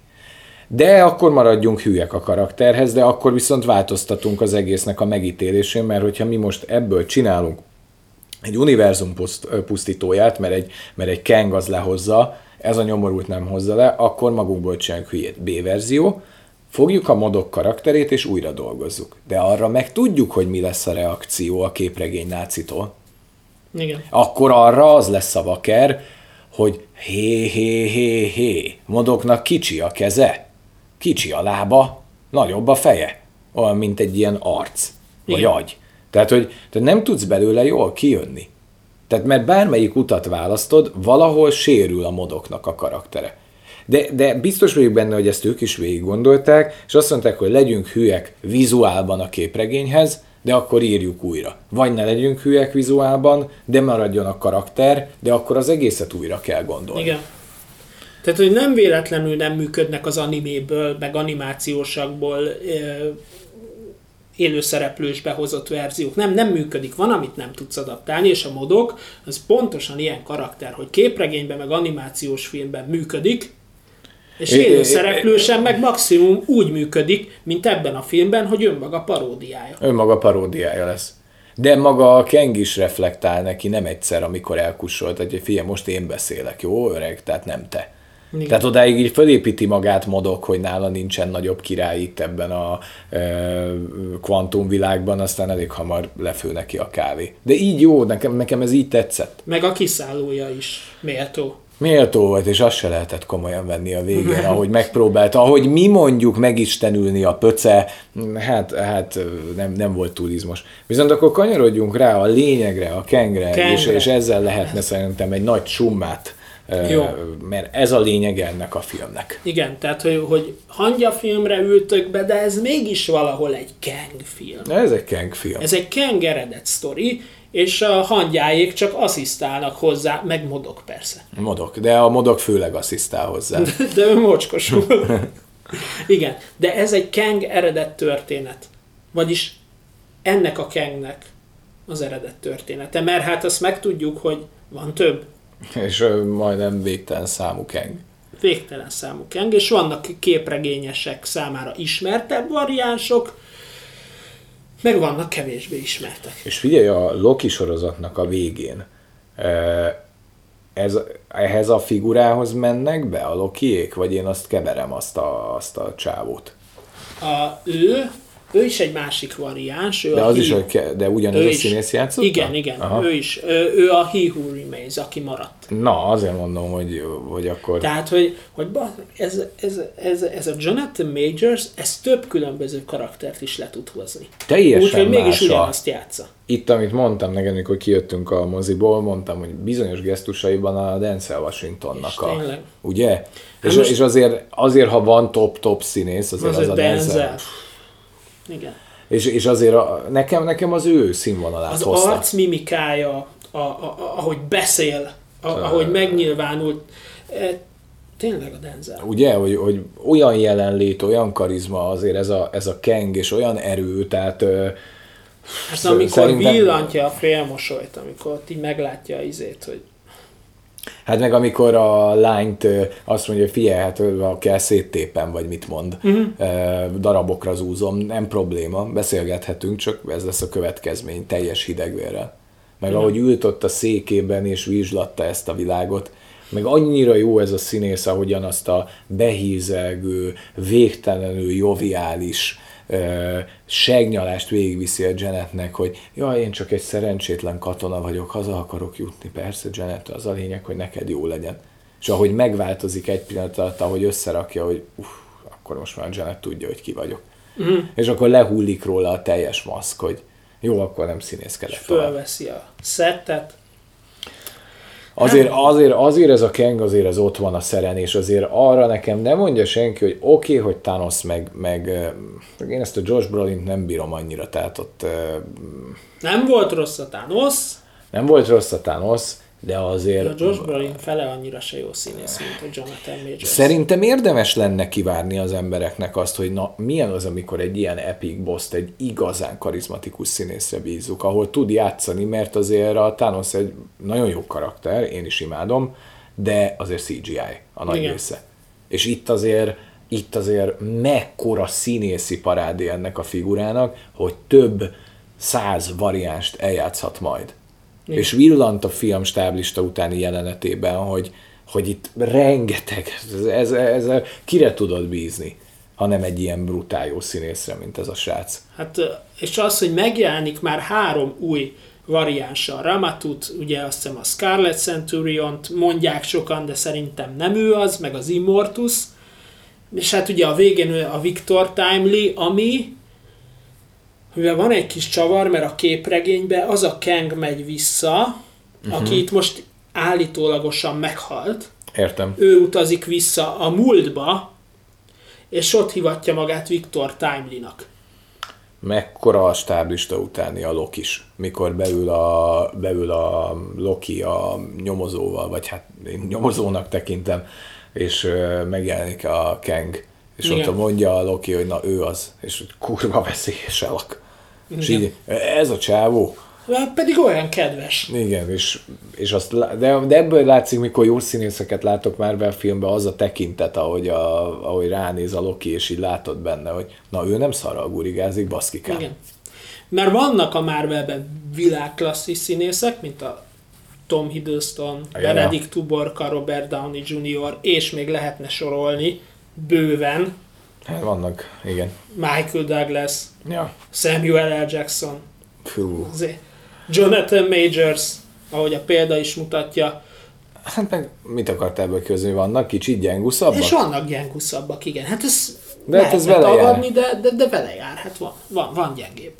[SPEAKER 2] De akkor maradjunk hülyek a karakterhez, de akkor viszont változtatunk az egésznek a megítélésén, mert hogyha mi most ebből csinálunk egy univerzum pusztítóját, mert egy, mert egy Kang az lehozza, ez a nyomorult nem hozza le, akkor magunkból csináljuk hülyét. B-verzió, fogjuk a modok karakterét és újra dolgozzuk. De arra meg tudjuk, hogy mi lesz a reakció a képregény nácitól.
[SPEAKER 1] Igen.
[SPEAKER 2] Akkor arra az lesz a vaker, hogy hé, hé, hé, hé, modoknak kicsi a keze, kicsi a lába, nagyobb a feje. Olyan, mint egy ilyen arc, vagy Igen. agy. Tehát, hogy te nem tudsz belőle jól kijönni. Tehát, mert bármelyik utat választod, valahol sérül a modoknak a karaktere. De, de biztos vagyok benne, hogy ezt ők is végig gondolták, és azt mondták, hogy legyünk hülyek vizuálban a képregényhez, de akkor írjuk újra. Vagy ne legyünk hülyek vizuálban, de maradjon a karakter, de akkor az egészet újra kell gondolni.
[SPEAKER 1] Igen. Tehát, hogy nem véletlenül nem működnek az animéből, meg animációsakból élőszereplős behozott verziók. Nem, nem működik. Van, amit nem tudsz adaptálni, és a modok az pontosan ilyen karakter, hogy képregényben meg animációs filmben működik, és élőszereplősen meg maximum úgy működik, mint ebben a filmben, hogy önmaga paródiája.
[SPEAKER 2] Önmaga paródiája lesz. De maga a Keng is reflektál neki nem egyszer, amikor elkussolt, hogy figyelj, most én beszélek, jó öreg, tehát nem te. Igen. Tehát odáig így fölépíti magát modok, hogy nála nincsen nagyobb király itt ebben a e, kvantumvilágban, aztán elég hamar lefő neki a kávé. De így jó, nekem, nekem ez így tetszett.
[SPEAKER 1] Meg a kiszállója is méltó.
[SPEAKER 2] Méltó volt, és azt se lehetett komolyan venni a végén, [laughs] ahogy megpróbálta, ahogy mi mondjuk megistenülni a pöce, hát, hát nem, nem volt túl izmos. Viszont akkor kanyarodjunk rá a lényegre, a kengre, kengre. És, és ezzel lehetne szerintem egy nagy summát jó. mert ez a lényeg ennek a filmnek.
[SPEAKER 1] Igen, tehát hogy, hogy hangya filmre ültök be, de ez mégis valahol egy Kang film.
[SPEAKER 2] Ez egy Kang film.
[SPEAKER 1] Ez egy Kang eredet sztori, és a hangyáék csak asszisztálnak hozzá, meg modok persze.
[SPEAKER 2] Modok, de a modok főleg asszisztál hozzá.
[SPEAKER 1] De, [laughs] de ő mocskosul. Igen, de ez egy Kang eredet történet. Vagyis ennek a Kangnek az eredet története, mert hát azt megtudjuk, hogy van több.
[SPEAKER 2] És majdnem végtelen számú Kang.
[SPEAKER 1] Végtelen számú Kang, és vannak képregényesek számára ismertebb variánsok, meg vannak kevésbé ismertek.
[SPEAKER 2] És figyelj, a Loki sorozatnak a végén ez, ehhez a figurához mennek be a Lokiék, vagy én azt keverem azt a, azt a csávót?
[SPEAKER 1] A, ő ő is egy másik variáns. Ő
[SPEAKER 2] de a az he, is, a, de ugyanaz a színész játszott?
[SPEAKER 1] Igen, igen. Aha. Ő is. Ő, ő a He Who Remains, aki maradt.
[SPEAKER 2] Na, azért mondom, hogy, hogy akkor...
[SPEAKER 1] Tehát, hogy, hogy ez, ez, ez, ez a Jonathan Majors, ez több különböző karaktert is le tud hozni.
[SPEAKER 2] Teljesen Úgyhogy
[SPEAKER 1] mégis ugyanazt játsza.
[SPEAKER 2] Itt, amit mondtam neked, amikor kijöttünk a moziból, mondtam, hogy bizonyos gesztusaiban a Denzel Washingtonnak és a... Tényleg. Ugye? Hát és, most... és azért, azért, ha van top-top színész, azért az, az a Denzel. Denzel igen. És, és azért a, nekem, nekem az ő színvonalát
[SPEAKER 1] Az hozta. arc mimikája, a, a, a, ahogy beszél, a, ahogy megnyilvánult, e, tényleg a Denzel.
[SPEAKER 2] Ugye, hogy, hogy olyan jelenlét, olyan karizma azért ez a, ez a keng, és olyan erő, tehát
[SPEAKER 1] Hát amikor szerintem... villantja a félmosolyt, amikor így meglátja izét, hogy
[SPEAKER 2] Hát meg amikor a lányt azt mondja, hogy figyelj, hát ha kell széttépen, vagy mit mond, uh-huh. darabokra zúzom, nem probléma, beszélgethetünk, csak ez lesz a következmény teljes hidegvérrel. Meg uh-huh. ahogy ült ott a székében és vizslatta ezt a világot, meg annyira jó ez a színész, ahogyan azt a behízelgő, végtelenül joviális, segnyalást végigviszi a Janetnek, hogy jaj, én csak egy szerencsétlen katona vagyok, haza akarok jutni, persze Janet, az a lényeg, hogy neked jó legyen. És ahogy megváltozik egy pillanat alatt, ahogy összerakja, hogy uff, akkor most már Janet tudja, hogy ki vagyok. Mm. És akkor lehullik róla a teljes maszk, hogy jó, akkor nem színészkedek. És
[SPEAKER 1] fölveszi a szettet,
[SPEAKER 2] Azért, azért, azért ez a Kang, azért ez ott van a szeren, és azért arra nekem nem mondja senki, hogy oké, okay, hogy Thanos meg, meg, meg én ezt a Josh brolin nem bírom annyira, tehát ott...
[SPEAKER 1] Nem volt rossz a Thanos.
[SPEAKER 2] Nem volt rossz a Thanos, de azért...
[SPEAKER 1] A Josh Brolin fele annyira se jó színész, mint a Jonathan Majors.
[SPEAKER 2] Szerintem érdemes lenne kivárni az embereknek azt, hogy na, milyen az, amikor egy ilyen epic boss egy igazán karizmatikus színészre bízzuk, ahol tud játszani, mert azért a Thanos egy nagyon jó karakter, én is imádom, de azért CGI a nagy Igen. része. És itt azért itt azért mekkora színészi parádé ennek a figurának, hogy több száz variánst eljátszhat majd. Igen. És villant a film stáblista utáni jelenetében, hogy, hogy itt rengeteg, ez, ez, ez, kire tudod bízni, ha nem egy ilyen brutál jó színészre, mint ez a srác.
[SPEAKER 1] Hát, és az, hogy megjelenik már három új variánsa a Ramatut, ugye azt hiszem a Scarlet Centurion-t mondják sokan, de szerintem nem ő az, meg az Immortus, és hát ugye a végén a Victor Timely, ami mivel van egy kis csavar, mert a képregényben az a Kang megy vissza, uh-huh. aki itt most állítólagosan meghalt.
[SPEAKER 2] Értem.
[SPEAKER 1] Ő utazik vissza a múltba, és ott hivatja magát Viktor Timely-nak.
[SPEAKER 2] Mekkora a stáblista utáni a Loki is, mikor beül a, beül a Loki a nyomozóval, vagy hát én nyomozónak tekintem, és megjelenik a Kang és Igen. ott mondja a Loki, hogy na ő az, és hogy kurva veszélyes alak. Igen. És így, ez a csávó,
[SPEAKER 1] pedig olyan kedves.
[SPEAKER 2] Igen, és, és azt, de, de ebből látszik, mikor jó színészeket látok már be a filmben, az a tekintet, ahogy, a, ahogy ránéz a Loki, és így látod benne, hogy na ő nem szarra gurigázik, baszkikám. Igen.
[SPEAKER 1] Mert vannak a Marvelben világklasszis színészek, mint a Tom Hiddleston, a Benedict Tuborka, Robert Downey Jr., és még lehetne sorolni bőven.
[SPEAKER 2] Hát vannak, igen.
[SPEAKER 1] Michael Douglas, ja. Samuel L. Jackson. Fú. Jonathan Majors, ahogy a példa is mutatja.
[SPEAKER 2] Hát meg mit akart ebből közül? Vannak kicsit gyenguszabbak?
[SPEAKER 1] És vannak gyenguszabbak, igen. Hát ez de hát ez vele tagadni, de, de, de vele jár. Hát van, van, van gyengébb.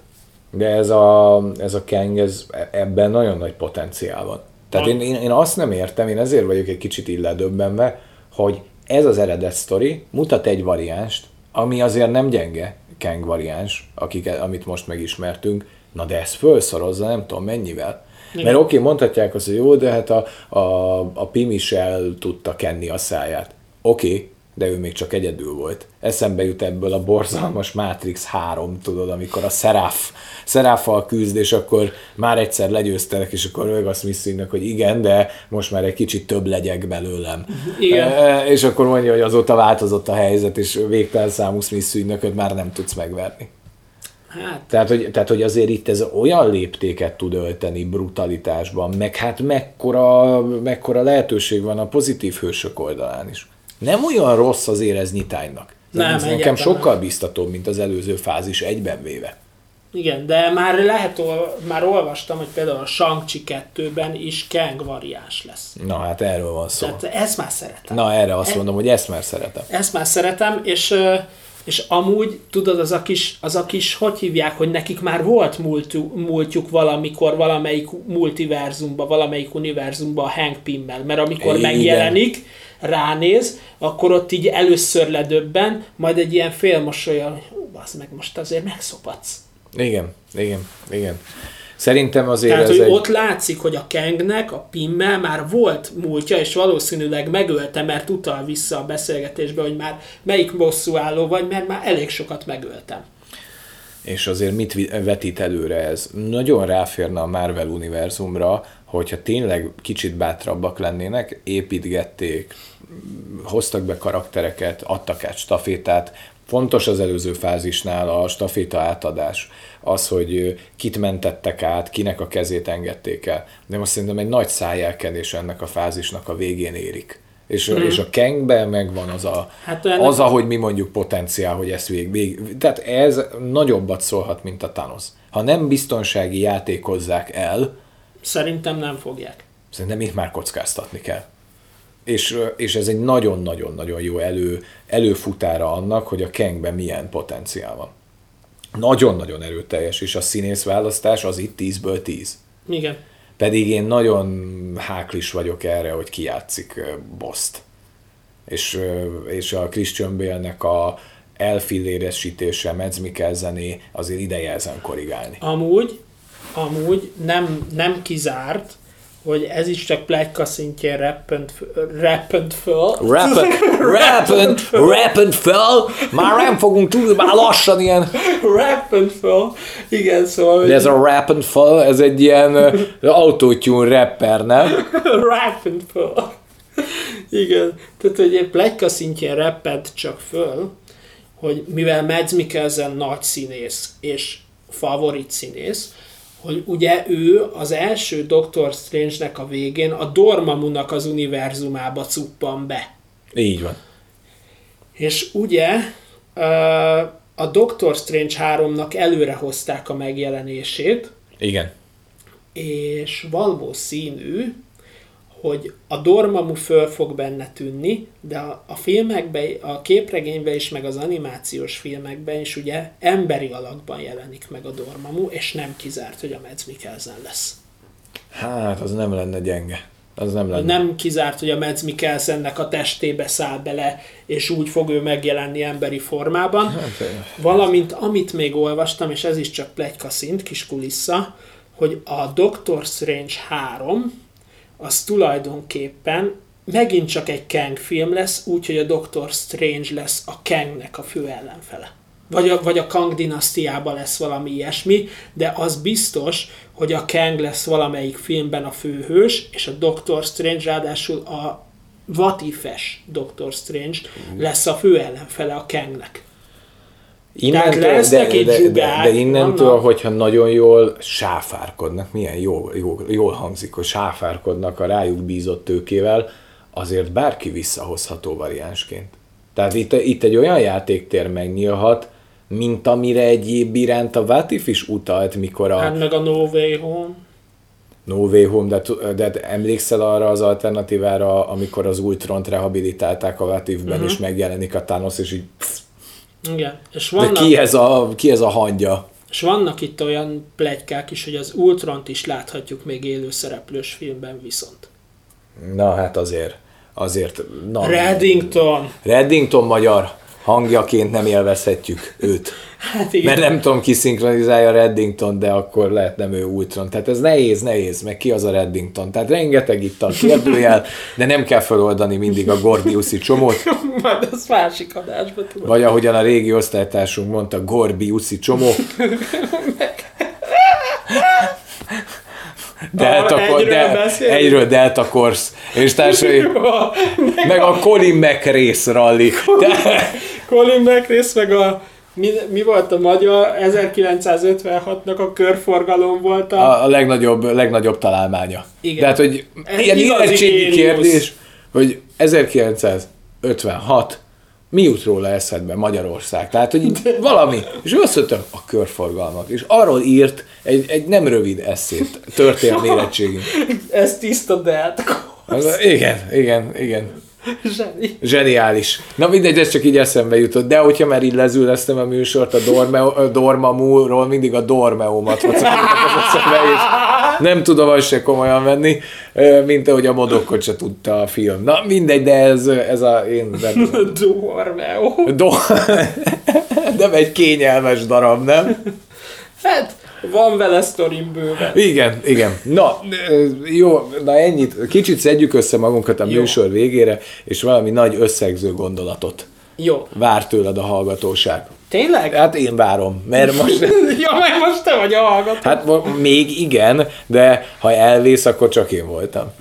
[SPEAKER 2] De ez a, ez a Kang, ez, ebben nagyon nagy potenciál van. Tehát én, én, én, azt nem értem, én ezért vagyok egy kicsit illedőbbenve, hogy ez az eredet sztori mutat egy variánst, ami azért nem gyenge Kang variáns, akik, amit most megismertünk, Na de ez felszorozza nem tudom mennyivel. Igen. Mert oké, okay, mondhatják azt, hogy jó, de hát a, a, a Pim is el tudta kenni a száját. Oké, okay, de ő még csak egyedül volt. Eszembe jut ebből a borzalmas Matrix 3, tudod, amikor a Seraph, Seraphal küzd, és akkor már egyszer legyőztelek, és akkor ő azt Smith hogy igen, de most már egy kicsit több legyek belőlem. Igen. E, és akkor mondja, hogy azóta változott a helyzet, és végtelen számú Smith már nem tudsz megverni. Hát. Tehát, hogy, tehát, hogy azért itt ez olyan léptéket tud ölteni brutalitásban, meg hát mekkora, mekkora lehetőség van a pozitív hősök oldalán is. Nem olyan rossz azért ez nyitánynak. Nem, ez nekem sokkal biztatóbb, mint az előző fázis egyben véve.
[SPEAKER 1] Igen, de már lehet, már olvastam, hogy például a Shang-Chi 2-ben is Kang variáns lesz.
[SPEAKER 2] Na hát erről van szó.
[SPEAKER 1] Tehát ezt már szeretem.
[SPEAKER 2] Na erre azt e- mondom, hogy ezt már szeretem.
[SPEAKER 1] Ezt már szeretem, és és amúgy, tudod, az a kis, az a kis hogy hívják, hogy nekik már volt múltjuk, múltjuk valamikor valamelyik multiverzumba, valamelyik univerzumba a Hank Pimmel, mert amikor Igen. megjelenik, ránéz, akkor ott így először ledöbben, majd egy ilyen félmosolyal, az meg most azért megszopatsz.
[SPEAKER 2] Igen, igen, igen. Szerintem azért
[SPEAKER 1] Tehát, ez hogy egy... ott látszik, hogy a Kengnek, a Pimmel már volt múltja, és valószínűleg megölte, mert utal vissza a beszélgetésbe, hogy már melyik álló vagy, mert már elég sokat megöltem.
[SPEAKER 2] És azért mit vetít előre ez? Nagyon ráférne a Marvel univerzumra, hogyha tényleg kicsit bátrabbak lennének, építgették, hoztak be karaktereket, adtak át stafétát, Fontos az előző fázisnál a staféta átadás, az, hogy kit mentettek át, kinek a kezét engedték el. De most szerintem egy nagy szájelkedés ennek a fázisnak a végén érik. És, mm. és a Kengben megvan az a, hát ennek... az, ahogy mi mondjuk potenciál, hogy ezt vég, vég, Tehát ez nagyobbat szólhat, mint a Thanos. Ha nem biztonsági játékozzák el...
[SPEAKER 1] Szerintem nem fogják.
[SPEAKER 2] Szerintem itt már kockáztatni kell és, és ez egy nagyon-nagyon-nagyon jó elő, előfutára annak, hogy a Kengben milyen potenciál van. Nagyon-nagyon erőteljes, és a színész választás az itt 10-ből 10.
[SPEAKER 1] Igen.
[SPEAKER 2] Pedig én nagyon háklis vagyok erre, hogy kijátszik Boszt. És, és a Christian Bale-nek a elfilléresítése, Mads Mikkelzené azért ideje ezen korrigálni.
[SPEAKER 1] Amúgy, amúgy nem, nem kizárt, hogy ez is csak plegyka szintjén rappent, rappent föl.
[SPEAKER 2] Rappent, [laughs] rappent, rappent föl? Már nem fogunk tudni, már lassan ilyen... [laughs]
[SPEAKER 1] Rappent föl, igen, szóval...
[SPEAKER 2] De ez a rappent föl, ez egy ilyen autotune rapper, nem? [laughs]
[SPEAKER 1] rappent föl. Igen, tehát hogy egy plegyka szintjén rappent csak föl, hogy mivel Mads Mikkelsen nagy színész és favorit színész, hogy ugye ő az első Doctor Strange-nek a végén a Dormammu-nak az univerzumába cuppan be.
[SPEAKER 2] Így van.
[SPEAKER 1] És ugye a Doctor Strange 3-nak előre hozták a megjelenését.
[SPEAKER 2] Igen.
[SPEAKER 1] És valószínű, hogy a Dormammu föl fog benne tűnni, de a, a filmekben, a képregényben is, meg az animációs filmekben is ugye emberi alakban jelenik meg a Dormammu, és nem kizárt, hogy a Mads Mikkelsen lesz.
[SPEAKER 2] Hát, az nem lenne gyenge. Az nem lenne.
[SPEAKER 1] Nem kizárt, hogy a Mads Mikkelsennek a testébe száll bele, és úgy fog ő megjelenni emberi formában. Hát, Valamint, amit még olvastam, és ez is csak plegyka szint, kis kulissza, hogy a Doctor Strange 3 az tulajdonképpen megint csak egy Kang film lesz, úgyhogy a Doctor Strange lesz a Kangnek a fő ellenfele. vagy a, vagy a Kang dinasztiában lesz valami ilyesmi, de az biztos, hogy a Kang lesz valamelyik filmben a főhős, és a Doctor Strange ráadásul a vatifes Doctor Strange lesz a fő ellenfele a Kangnek.
[SPEAKER 2] Innentől, de, de, de, de, de innentől, annak... hogyha nagyon jól sáfárkodnak, milyen jól, jól, jól hangzik, hogy sáfárkodnak a rájuk bízott tőkével, azért bárki visszahozható variánsként. Tehát itt, itt egy olyan játéktér megnyílhat, mint amire egyéb iránt a Vatif is utalt, mikor a...
[SPEAKER 1] Hát meg a No Way Home.
[SPEAKER 2] No Way Home, de, de emlékszel arra az alternatívára, amikor az Ultront rehabilitálták a Vatifben, uh-huh. és megjelenik a Thanos, és így...
[SPEAKER 1] Igen. És
[SPEAKER 2] vannak... De ki ez, a, ki ez a hangya?
[SPEAKER 1] És vannak itt olyan plegykák is, hogy az Ultront is láthatjuk még élő szereplős filmben viszont.
[SPEAKER 2] Na hát azért, azért... Na,
[SPEAKER 1] Reddington!
[SPEAKER 2] Reddington magyar hangjaként nem élvezhetjük őt. Hát igen. Mert nem tudom, ki szinkronizálja Reddington, de akkor lehet nem ő Ultron. Tehát ez nehéz, nehéz, meg ki az a Reddington. Tehát rengeteg itt a kérdőjel, de nem kell feloldani mindig a Gordiuszi csomót. [laughs]
[SPEAKER 1] Majd az másik adásban tudom.
[SPEAKER 2] Vagy ahogyan a régi osztálytársunk mondta, Gorbiuszi csomó. [laughs] Delta, egyről, de, egyről Delta Force és társai, [laughs] meg a Colin McRace rally.
[SPEAKER 1] Colin McRace, meg a mi, mi volt a magyar? 1956-nak a körforgalom volt a...
[SPEAKER 2] A, a legnagyobb, legnagyobb találmánya. Igen. Tehát, hogy ilyen érettségi kérdés, hogy 1956 mi jut róla eszedbe Magyarország? Tehát, hogy valami. És mondta, a körforgalmak. És arról írt egy, egy nem rövid eszét, történelmi érettségén. [laughs]
[SPEAKER 1] Ez tiszta de
[SPEAKER 2] Igen, igen, igen.
[SPEAKER 1] Zseni.
[SPEAKER 2] Zseniális. Na mindegy, ez csak így eszembe jutott. De hogyha már így lezüleztem a műsort a, Dorme, a Dormamúról, mindig a Dormeumat az eszembe, és nem tudom azt se komolyan venni, mint ahogy a modokkot se tudta a film. Na mindegy, de ez, ez a én... [laughs]
[SPEAKER 1] Dormeo.
[SPEAKER 2] Do... [laughs] nem egy kényelmes darab, nem?
[SPEAKER 1] Hát, van vele sztorim bőven.
[SPEAKER 2] Igen, igen. Na, jó, na ennyit. Kicsit szedjük össze magunkat a jó. műsor végére, és valami nagy összegző gondolatot.
[SPEAKER 1] Jó.
[SPEAKER 2] Vár tőled a hallgatóság.
[SPEAKER 1] Tényleg?
[SPEAKER 2] Hát én várom, mert most... [laughs]
[SPEAKER 1] ja, meg most te vagy a hallgató.
[SPEAKER 2] Hát még igen, de ha elvész, akkor csak én voltam.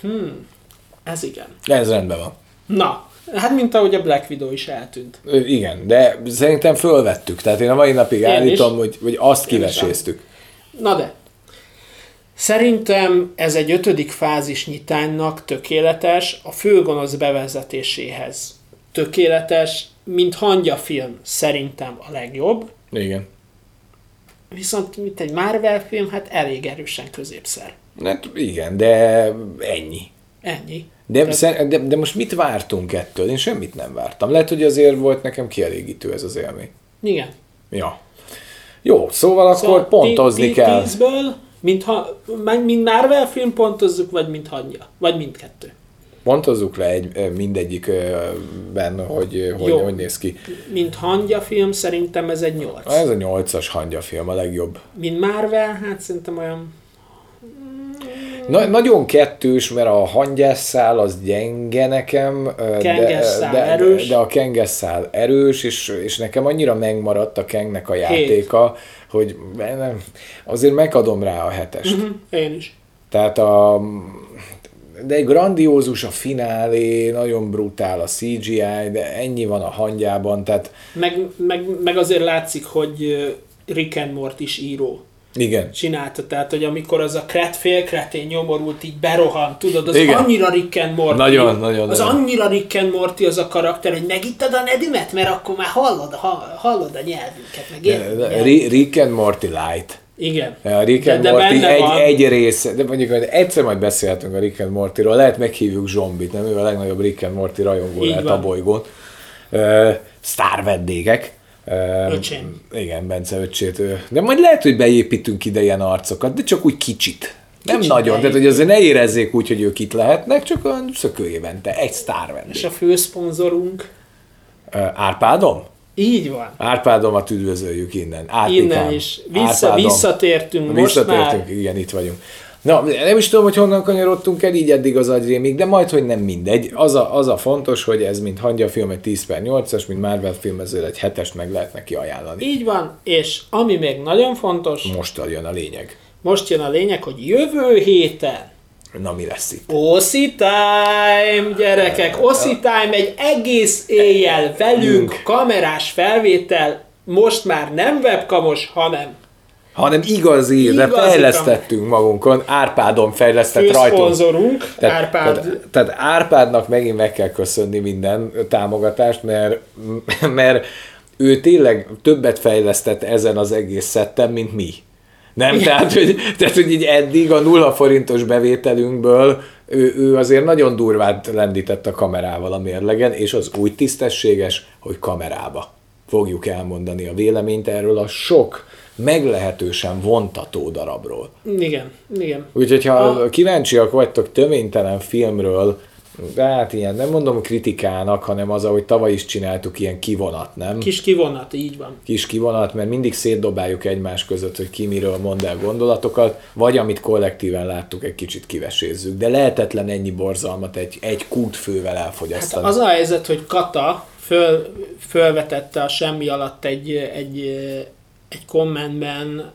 [SPEAKER 1] Hmm. Ez igen.
[SPEAKER 2] Ez rendben van.
[SPEAKER 1] Na, Hát, mint ahogy a Black Widow is eltűnt.
[SPEAKER 2] Igen, de szerintem fölvettük. Tehát én a mai napig én állítom, hogy, hogy azt kiveséztük.
[SPEAKER 1] Na de, Szerintem ez egy ötödik fázis nyitánynak tökéletes a főgonosz bevezetéséhez. Tökéletes, mint hangya film szerintem a legjobb.
[SPEAKER 2] Igen.
[SPEAKER 1] Viszont mint egy Marvel film, hát elég erősen középszer.
[SPEAKER 2] Hát igen, de ennyi.
[SPEAKER 1] Ennyi.
[SPEAKER 2] De, de, de, de most mit vártunk ettől? Én semmit nem vártam. Lehet, hogy azért volt nekem kielégítő ez az élmény.
[SPEAKER 1] Igen.
[SPEAKER 2] Ja. Jó, szóval, szóval akkor pontozni kell.
[SPEAKER 1] Tízből, mint, ha, mint Marvel film pontozzuk, vagy mint hangja? Vagy mindkettő?
[SPEAKER 2] Pontozzuk le egy, mindegyikben, hogy, hogy hogy néz ki.
[SPEAKER 1] Mint hangya film, szerintem ez egy nyolc.
[SPEAKER 2] Ez a nyolcas hangya film, a legjobb.
[SPEAKER 1] Mint Marvel, hát szerintem olyan
[SPEAKER 2] Na, nagyon kettős, mert a hangyásszál az gyenge nekem,
[SPEAKER 1] de, de, erős.
[SPEAKER 2] de a kengesszál erős, és, és nekem annyira megmaradt a kengnek a játéka, Hét. hogy nem, azért megadom rá a hetest.
[SPEAKER 1] Uh-huh, én is.
[SPEAKER 2] Tehát a, de egy grandiózus a finálé, nagyon brutál a CGI, de ennyi van a hangyában, tehát...
[SPEAKER 1] Meg, meg, meg azért látszik, hogy Rick and Mort is író.
[SPEAKER 2] Igen.
[SPEAKER 1] csinálta. Tehát, hogy amikor az a kret, félkretén nyomorult így berohan, tudod, az Igen. annyira Rick and Morty.
[SPEAKER 2] Nagyon, nagyon.
[SPEAKER 1] Az nagyon. annyira Rick and Morty az a karakter, hogy megittad a nedimet, mert akkor már hallod, hallod a nyelvünket, meg
[SPEAKER 2] Rick and Morty light.
[SPEAKER 1] Igen.
[SPEAKER 2] A Rick and de, de Morty egy, van. egy része, de mondjuk hogy egyszer majd beszélhetünk a Rick and Mortyról, lehet meghívjuk Zsombit, nem ő a legnagyobb Rick and Morty rajongó lehet a bolygón. Uh, sztár vendégek.
[SPEAKER 1] Öcsém.
[SPEAKER 2] Igen, Bence öcsét. De majd lehet, hogy beépítünk ide ilyen arcokat, de csak úgy kicsit. Nem kicsit nagyon, tehát hogy azért ne érezzék úgy, hogy ők itt lehetnek, csak a szökőévente, egy sztár vendég.
[SPEAKER 1] És a főszponzorunk?
[SPEAKER 2] Árpádom?
[SPEAKER 1] Így van.
[SPEAKER 2] Árpádomat üdvözöljük innen.
[SPEAKER 1] Átikám. Innen is. Vissza, visszatértünk most
[SPEAKER 2] Visszatértünk, már. igen, itt vagyunk. Na, nem is tudom, hogy honnan kanyarodtunk el így eddig az agyrémig, de majd, hogy nem mindegy. Az a, az a fontos, hogy ez mint hangya film egy 10 per 8-as, mint Marvel film, ezért egy hetest meg lehet neki ajánlani.
[SPEAKER 1] Így van, és ami még nagyon fontos...
[SPEAKER 2] Most jön a lényeg.
[SPEAKER 1] Most jön a lényeg, hogy jövő héten
[SPEAKER 2] Na mi lesz itt?
[SPEAKER 1] Oszi Time, gyerekek! Oszi Time egy egész éjjel velünk, kamerás felvétel, most már nem webkamos, hanem
[SPEAKER 2] hanem igazi, igazi de fejlesztettünk magunkon, Árpádon fejlesztett rajtunk.
[SPEAKER 1] Tehát, Árpád.
[SPEAKER 2] Tehát, tehát Árpádnak megint meg kell köszönni minden támogatást, mert, mert ő tényleg többet fejlesztett ezen az egész szetten, mint mi. Nem? Tehát hogy, tehát, hogy így eddig a nulla forintos bevételünkből ő, ő azért nagyon durvát lendített a kamerával a mérlegen, és az úgy tisztességes, hogy kamerába fogjuk elmondani a véleményt erről a sok meglehetősen vontató darabról.
[SPEAKER 1] Igen, igen.
[SPEAKER 2] Úgyhogy ha a... kíváncsiak vagytok töménytelen filmről, hát ilyen, nem mondom kritikának, hanem az, ahogy tavaly is csináltuk, ilyen kivonat, nem?
[SPEAKER 1] Kis kivonat, így van.
[SPEAKER 2] Kis kivonat, mert mindig szétdobáljuk egymás között, hogy ki miről mond el gondolatokat, vagy amit kollektíven láttuk, egy kicsit kivesézzük. De lehetetlen ennyi borzalmat egy, egy kútfővel elfogyasztani.
[SPEAKER 1] Hát az a helyzet, hogy Kata föl, fölvetette a semmi alatt egy, egy, egy kommentben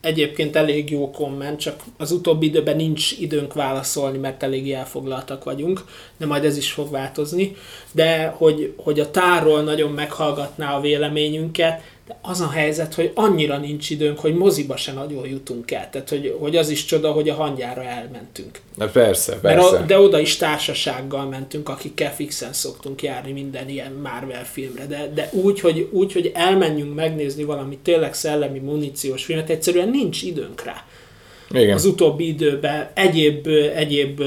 [SPEAKER 1] egyébként elég jó komment, csak az utóbbi időben nincs időnk válaszolni, mert elég elfoglaltak vagyunk, de majd ez is fog változni. De hogy, hogy a tárról nagyon meghallgatná a véleményünket, de az a helyzet, hogy annyira nincs időnk, hogy moziba se nagyon jutunk el. Tehát, hogy, hogy az is csoda, hogy a hangyára elmentünk.
[SPEAKER 2] Na persze, persze.
[SPEAKER 1] Mert a, de oda is társasággal mentünk, akikkel fixen szoktunk járni minden ilyen Marvel filmre. De, de úgy, hogy, úgy, hogy elmenjünk megnézni valami tényleg szellemi muníciós filmet, egyszerűen nincs időnk rá. Igen. Az utóbbi időben egyéb, egyéb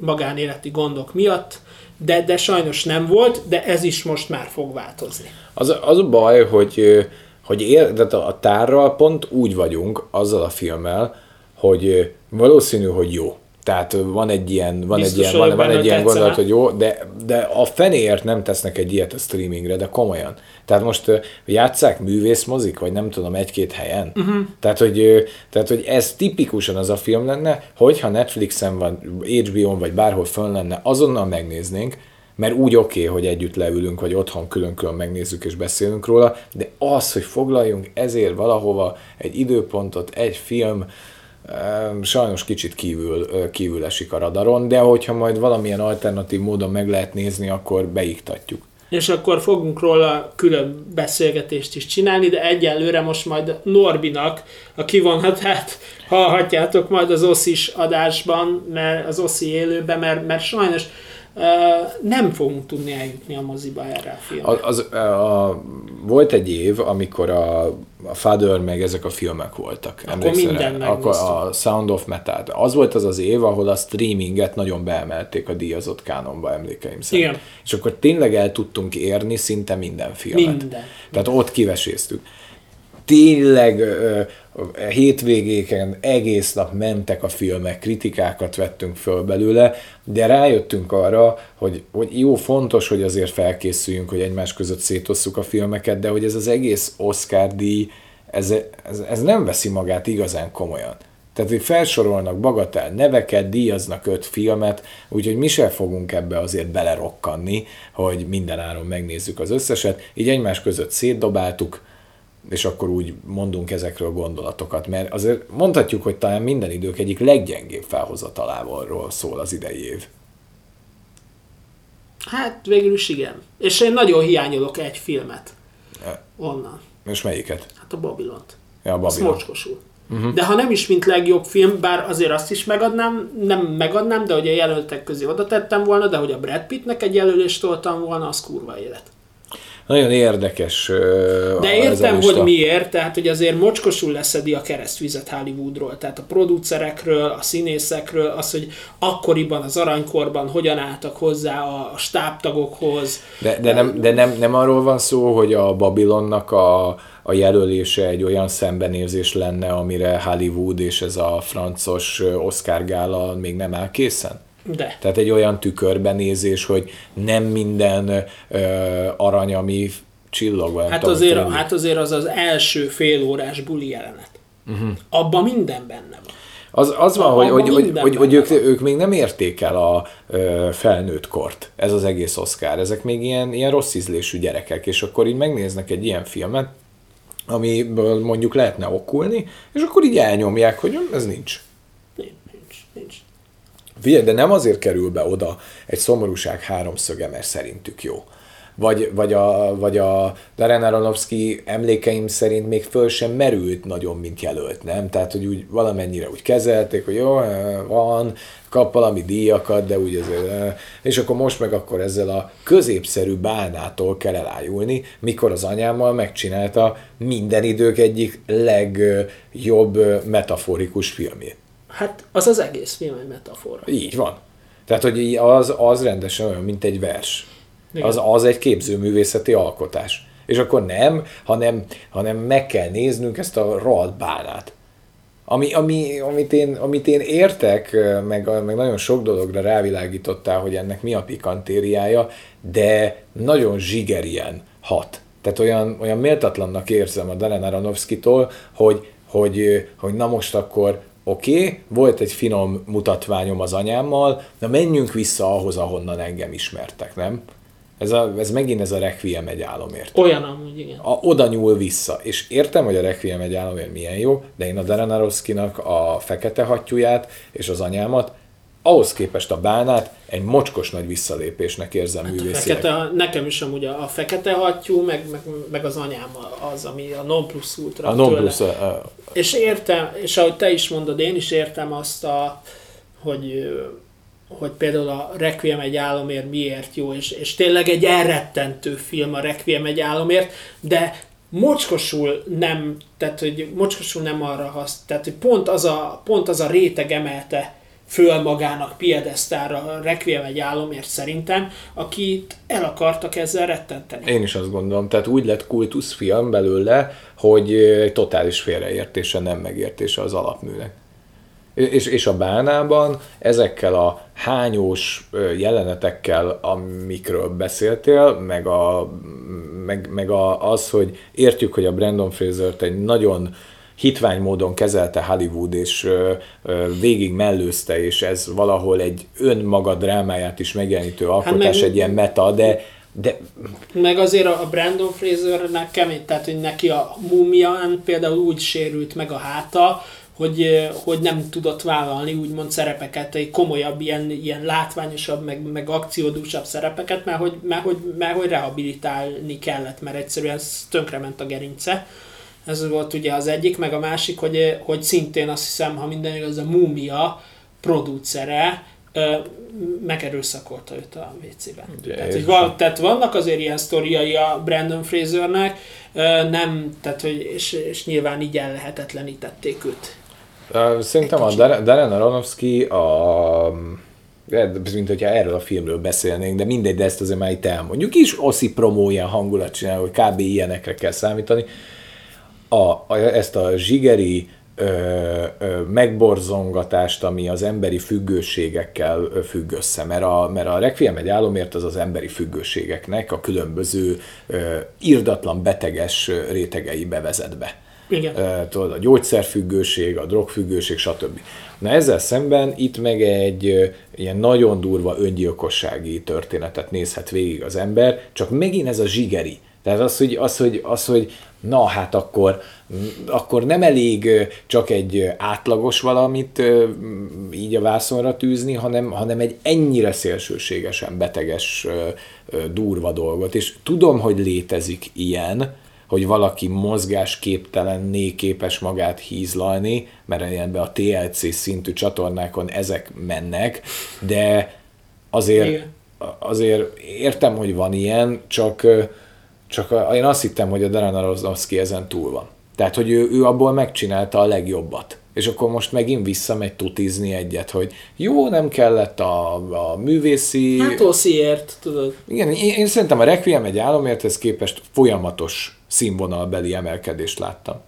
[SPEAKER 1] magánéleti gondok miatt, de, de sajnos nem volt, de ez is most már fog változni.
[SPEAKER 2] Az, az a baj, hogy, hogy ér, de a tárral pont úgy vagyunk azzal a filmmel, hogy valószínű, hogy jó. Tehát van egy ilyen, van Biztos, egy ilyen, van, van egy ilyen gondolat, hogy jó, de, de a fenéért nem tesznek egy ilyet a streamingre, de komolyan. Tehát most játszák művészmozik, vagy nem tudom, egy-két helyen. Uh-huh. Tehát, hogy, tehát, hogy ez tipikusan az a film lenne, hogyha Netflixen van, HBO-n, vagy bárhol fönn lenne, azonnal megnéznénk, mert úgy oké, okay, hogy együtt leülünk, vagy otthon külön-külön megnézzük és beszélünk róla, de az, hogy foglaljunk ezért valahova egy időpontot, egy film, sajnos kicsit kívül, kívül esik a radaron, de hogyha majd valamilyen alternatív módon meg lehet nézni, akkor beiktatjuk.
[SPEAKER 1] És akkor fogunk róla külön beszélgetést is csinálni, de egyelőre most majd Norbinak a kivonatát hallhatjátok majd az Oszis adásban, mert az Oszi élőben, mert, mert sajnos nem fogunk tudni eljutni a moziba erre a filmre.
[SPEAKER 2] Az, az, a, volt egy év, amikor a, a Father meg ezek a filmek voltak.
[SPEAKER 1] Akkor minden
[SPEAKER 2] Akkor a Sound of Metal. Az volt az az év, ahol a streaminget nagyon beemelték a díjazott kánonba emlékeim szerint. Igen. És akkor tényleg el tudtunk érni szinte minden filmet.
[SPEAKER 1] Minden.
[SPEAKER 2] Tehát ott kiveséztük tényleg hétvégéken egész nap mentek a filmek, kritikákat vettünk föl belőle, de rájöttünk arra, hogy, hogy jó, fontos, hogy azért felkészüljünk, hogy egymás között szétosszuk a filmeket, de hogy ez az egész Oscar díj, ez, ez, ez nem veszi magát igazán komolyan. Tehát, hogy felsorolnak bagatel neveket, díjaznak öt filmet, úgyhogy mi sem fogunk ebbe azért belerokkanni, hogy minden áron megnézzük az összeset. Így egymás között szétdobáltuk, és akkor úgy mondunk ezekről gondolatokat, mert azért mondhatjuk, hogy talán minden idők egyik leggyengébb felhozatalával szól az idei év.
[SPEAKER 1] Hát végül is igen. És én nagyon hiányolok egy filmet. Ja. Onnan.
[SPEAKER 2] És melyiket?
[SPEAKER 1] Hát a Babilont.
[SPEAKER 2] Ja, a Babilon.
[SPEAKER 1] Uh-huh. De ha nem is mint legjobb film, bár azért azt is megadnám, nem megadnám, de hogy a jelöltek közé oda tettem volna, de hogy a Brad Pittnek egy jelölést toltam volna, az kurva élet.
[SPEAKER 2] Nagyon érdekes.
[SPEAKER 1] De értem, hogy miért, tehát hogy azért mocskosul leszedi a keresztvizet Hollywoodról, tehát a producerekről, a színészekről, az, hogy akkoriban az aranykorban hogyan álltak hozzá a stábtagokhoz.
[SPEAKER 2] De, de, nem, de nem, nem arról van szó, hogy a Babylonnak a, a jelölése egy olyan szembenézés lenne, amire Hollywood és ez a francos Oscar gála még nem áll készen?
[SPEAKER 1] De.
[SPEAKER 2] Tehát egy olyan tükörbenézés, hogy nem minden ö, arany, ami csillog.
[SPEAKER 1] Hát azért, hát azért az az első fél órás buli jelenet. Uh-huh. Abban minden benne van.
[SPEAKER 2] Az, az van, hogy, hogy, hogy, hogy, hogy ők, ők még nem érték el a ö, felnőtt kort, ez az egész Oscar. Ezek még ilyen, ilyen rossz ízlésű gyerekek, és akkor így megnéznek egy ilyen filmet, amiből mondjuk lehetne okulni, és akkor így elnyomják, hogy ez. Nincs,
[SPEAKER 1] nincs, nincs.
[SPEAKER 2] Figyelj, de nem azért kerül be oda egy szomorúság háromszöge, mert szerintük jó vagy, vagy, a, vagy a Darren Aronofsky emlékeim szerint még föl sem merült nagyon, mint jelölt, nem? Tehát, hogy úgy valamennyire úgy kezelték, hogy jó, van, kap valami díjakat, de úgy ezért, és akkor most meg akkor ezzel a középszerű bánától kell elájulni, mikor az anyámmal megcsinálta minden idők egyik legjobb metaforikus filmét.
[SPEAKER 1] Hát az az egész film egy metafora.
[SPEAKER 2] Így van. Tehát, hogy az, az rendesen olyan, mint egy vers. Az, az egy képzőművészeti alkotás. És akkor nem, hanem, hanem meg kell néznünk ezt a rohadt bánát. Ami, ami, amit, én, amit én értek, meg, meg nagyon sok dologra rávilágítottál, hogy ennek mi a pikantériája, de nagyon zsigerien hat. Tehát olyan, olyan méltatlannak érzem a Darren Aronofsky-tól, hogy, hogy, hogy na most akkor oké, okay, volt egy finom mutatványom az anyámmal, na menjünk vissza ahhoz, ahonnan engem ismertek, nem? Ez, a, ez megint ez a Requiem egy álomért.
[SPEAKER 1] Olyan amúgy, igen.
[SPEAKER 2] A, oda nyúl vissza. És értem, hogy a Requiem egy álomért milyen jó, de én a Darren Aronofsky-nak a fekete hattyúját és az anyámat ahhoz képest a bánát egy mocskos nagy visszalépésnek érzem hát
[SPEAKER 1] fekete, Nekem is amúgy a, a fekete hattyú, meg, meg, meg az anyám az, ami a non plus ultra
[SPEAKER 2] A non plus, a,
[SPEAKER 1] a... És értem, és ahogy te is mondod, én is értem azt a, hogy hogy például a Requiem egy álomért miért jó, és, és tényleg egy elrettentő film a Requiem egy álomért, de mocskosul nem, tehát hogy mocskosul nem arra hasz, tehát hogy pont az a, pont az a réteg emelte föl magának piedesztára Requiem egy álomért szerintem, akit el akartak ezzel rettenteni.
[SPEAKER 2] Én is azt gondolom, tehát úgy lett kultuszfilm belőle, hogy totális félreértése, nem megértése az alapműnek. És, és a bánában ezekkel a hányós jelenetekkel, amikről beszéltél, meg, a, meg, meg a, az, hogy értjük, hogy a Brandon Fraser-t egy nagyon hitvány módon kezelte Hollywood, és végig mellőzte, és ez valahol egy önmaga drámáját is megjelenítő hát alkotás, hát egy ilyen meta, de de...
[SPEAKER 1] Meg azért a Brandon Frasernek kemény, tehát hogy neki a mumián például úgy sérült meg a háta, hogy, hogy nem tudott vállalni úgymond szerepeket, egy komolyabb, ilyen, ilyen látványosabb, meg, meg akciódúsabb szerepeket, mert hogy, mert, hogy, mert hogy rehabilitálni kellett, mert egyszerűen tönkrement a gerince. Ez volt ugye az egyik, meg a másik, hogy, hogy szintén azt hiszem, ha minden igaz, a Múmia producere megerőszakolta őt a WC-ben. Tehát, hogy van, tehát vannak azért ilyen sztoriai a Brandon Frasernek, nem, tehát, hogy, és, és nyilván így ellehetetlenítették őt.
[SPEAKER 2] Szerintem a Darren Aronofsky a mint hogyha erről a filmről beszélnénk, de mindegy, de ezt azért már itt elmondjuk is. Oszi promó ilyen hangulat csinál, hogy kb. ilyenekre kell számítani. A, a, ezt a zsigeri ö, ö, megborzongatást, ami az emberi függőségekkel függ össze, mert a, mert a Requiem egy álomért az az emberi függőségeknek a különböző ö, irdatlan beteges rétegeibe vezet be
[SPEAKER 1] igen.
[SPEAKER 2] Tudod, a gyógyszerfüggőség, a drogfüggőség, stb. Na ezzel szemben itt meg egy ilyen nagyon durva öngyilkossági történetet nézhet végig az ember, csak megint ez a zsigeri. Tehát az, hogy, az, hogy, az, hogy na hát akkor, akkor nem elég csak egy átlagos valamit így a vászonra tűzni, hanem, hanem egy ennyire szélsőségesen beteges, durva dolgot. És tudom, hogy létezik ilyen, hogy valaki mozgásképtelenné képes magát hízlalni, mert ilyenbe a TLC szintű csatornákon ezek mennek, de azért, azért értem, hogy van ilyen, csak, csak én azt hittem, hogy a Darren Aronofsky ezen túl van. Tehát, hogy ő, ő abból megcsinálta a legjobbat. És akkor most megint visszamegy tutizni egyet, hogy jó, nem kellett a, a művészi...
[SPEAKER 1] Hát Ossiért, tudod.
[SPEAKER 2] Igen, én, én szerintem a Requiem egy álomért képest folyamatos színvonalbeli emelkedést láttam.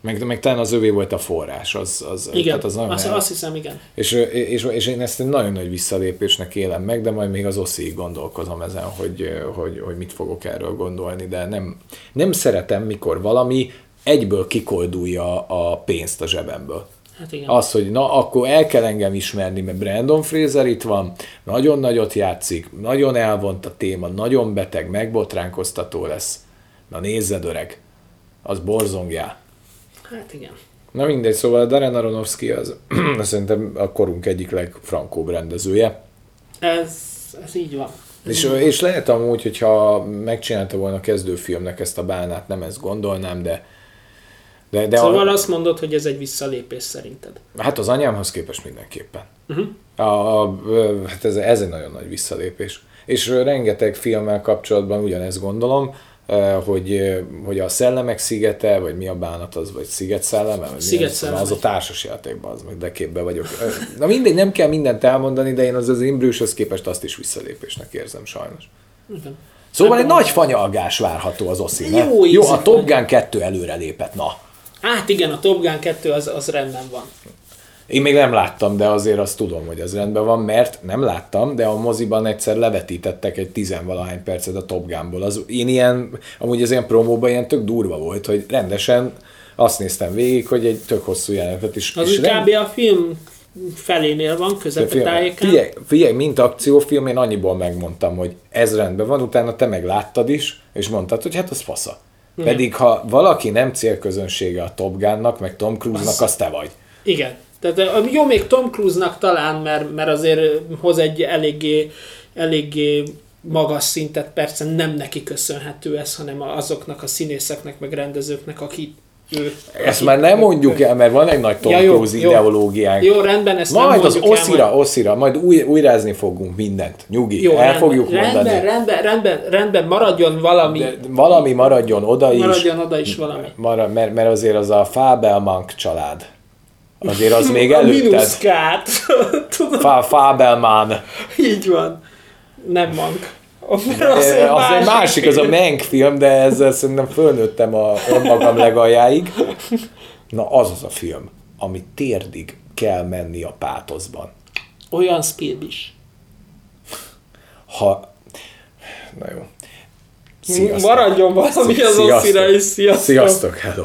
[SPEAKER 2] Meg, meg talán az övé volt a forrás. Az, az,
[SPEAKER 1] igen, tehát az nagyon azt, el... azt hiszem, igen.
[SPEAKER 2] És, és, és, én ezt egy nagyon nagy visszalépésnek élem meg, de majd még az oszi gondolkozom ezen, hogy, hogy, hogy mit fogok erről gondolni, de nem, nem szeretem, mikor valami egyből kikoldulja a pénzt a zsebemből.
[SPEAKER 1] Hát igen.
[SPEAKER 2] Az, hogy na, akkor el kell engem ismerni, mert Brandon Fraser itt van, nagyon nagyot játszik, nagyon elvont a téma, nagyon beteg, megbotránkoztató lesz. Na nézzed, öreg, az borzongjá.
[SPEAKER 1] Hát igen.
[SPEAKER 2] Na mindegy, szóval Darren Aronofsky az [clears throat] szerintem a korunk egyik legfrankóbb rendezője.
[SPEAKER 1] Ez, ez így van.
[SPEAKER 2] És, és lehet amúgy, hogyha megcsinálta volna a kezdőfilmnek ezt a bánát, nem ezt gondolnám, de
[SPEAKER 1] de, de szóval a... azt mondod, hogy ez egy visszalépés szerinted?
[SPEAKER 2] Hát az anyámhoz képest mindenképpen. Uh-huh. A, a, hát ez, ez egy nagyon nagy visszalépés. És rengeteg filmmel kapcsolatban ugyanezt gondolom, hogy, hogy a Szellemek szigete, vagy mi a bánat az, vagy Sziget szelleme, vagy
[SPEAKER 1] Sziget szelleme.
[SPEAKER 2] az a társas játékban, az meg de képbe vagyok. Na mindegy, nem kell mindent elmondani, de én az az Imbrőshöz képest azt is visszalépésnek érzem sajnos. Igen. Szóval egy nagy fanyalgás várható az oszi Jó, Jó a Top Gun 2 előre lépett, na.
[SPEAKER 1] Hát igen, a Top Gun 2 az, az rendben van.
[SPEAKER 2] Én még nem láttam, de azért azt tudom, hogy az rendben van, mert nem láttam, de a moziban egyszer levetítettek egy tizenvalahány percet a Top Gunból. Az, én ilyen, amúgy az ilyen promóban ilyen tök durva volt, hogy rendesen azt néztem végig, hogy egy tök hosszú jelenetet is.
[SPEAKER 1] Az is kb. a film felénél van, közepetájéken.
[SPEAKER 2] Figyelj, figyelj, mint akciófilm, én annyiból megmondtam, hogy ez rendben van, utána te meg láttad is, és mondtad, hogy hát az fasza. Igen. Pedig ha valaki nem célközönsége a Top Gunnak, meg Tom Cruise-nak, az te vagy.
[SPEAKER 1] Igen. Tehát jó, még Tom Cruise-nak talán, mert, mert azért hoz egy eléggé, eléggé magas szintet, persze nem neki köszönhető ez, hanem azoknak a színészeknek, meg rendezőknek, akik ő,
[SPEAKER 2] ezt már nem mondjuk el, mert van egy nagy Tom ja, jó, Cruise jó, ideológiánk.
[SPEAKER 1] Jó, rendben, ezt
[SPEAKER 2] majd nem az oszira, el, oszira, majd új, újrázni fogunk mindent. Nyugi, jó, el rendben, fogjuk
[SPEAKER 1] rendben,
[SPEAKER 2] mondani.
[SPEAKER 1] Rendben, rendben, rendben, maradjon valami. De
[SPEAKER 2] valami maradjon oda is.
[SPEAKER 1] Maradjon oda is valami.
[SPEAKER 2] Marad, mert, mert azért az a Fabelmank család. Azért az még előtted.
[SPEAKER 1] Minuszkát. [laughs]
[SPEAKER 2] Fa, Fabelman.
[SPEAKER 1] Így van. Nem mank.
[SPEAKER 2] Az, az, egy, másik. az a Mank film, de ezzel szerintem fölnőttem a önmagam legaljáig. Na az az a film, ami térdig kell menni a pátoszban.
[SPEAKER 1] Olyan speed is.
[SPEAKER 2] Ha... Na jó.
[SPEAKER 1] Sziasztok. Maradjon valami az oszira is. Sziasztok.
[SPEAKER 2] Sziasztok, hello.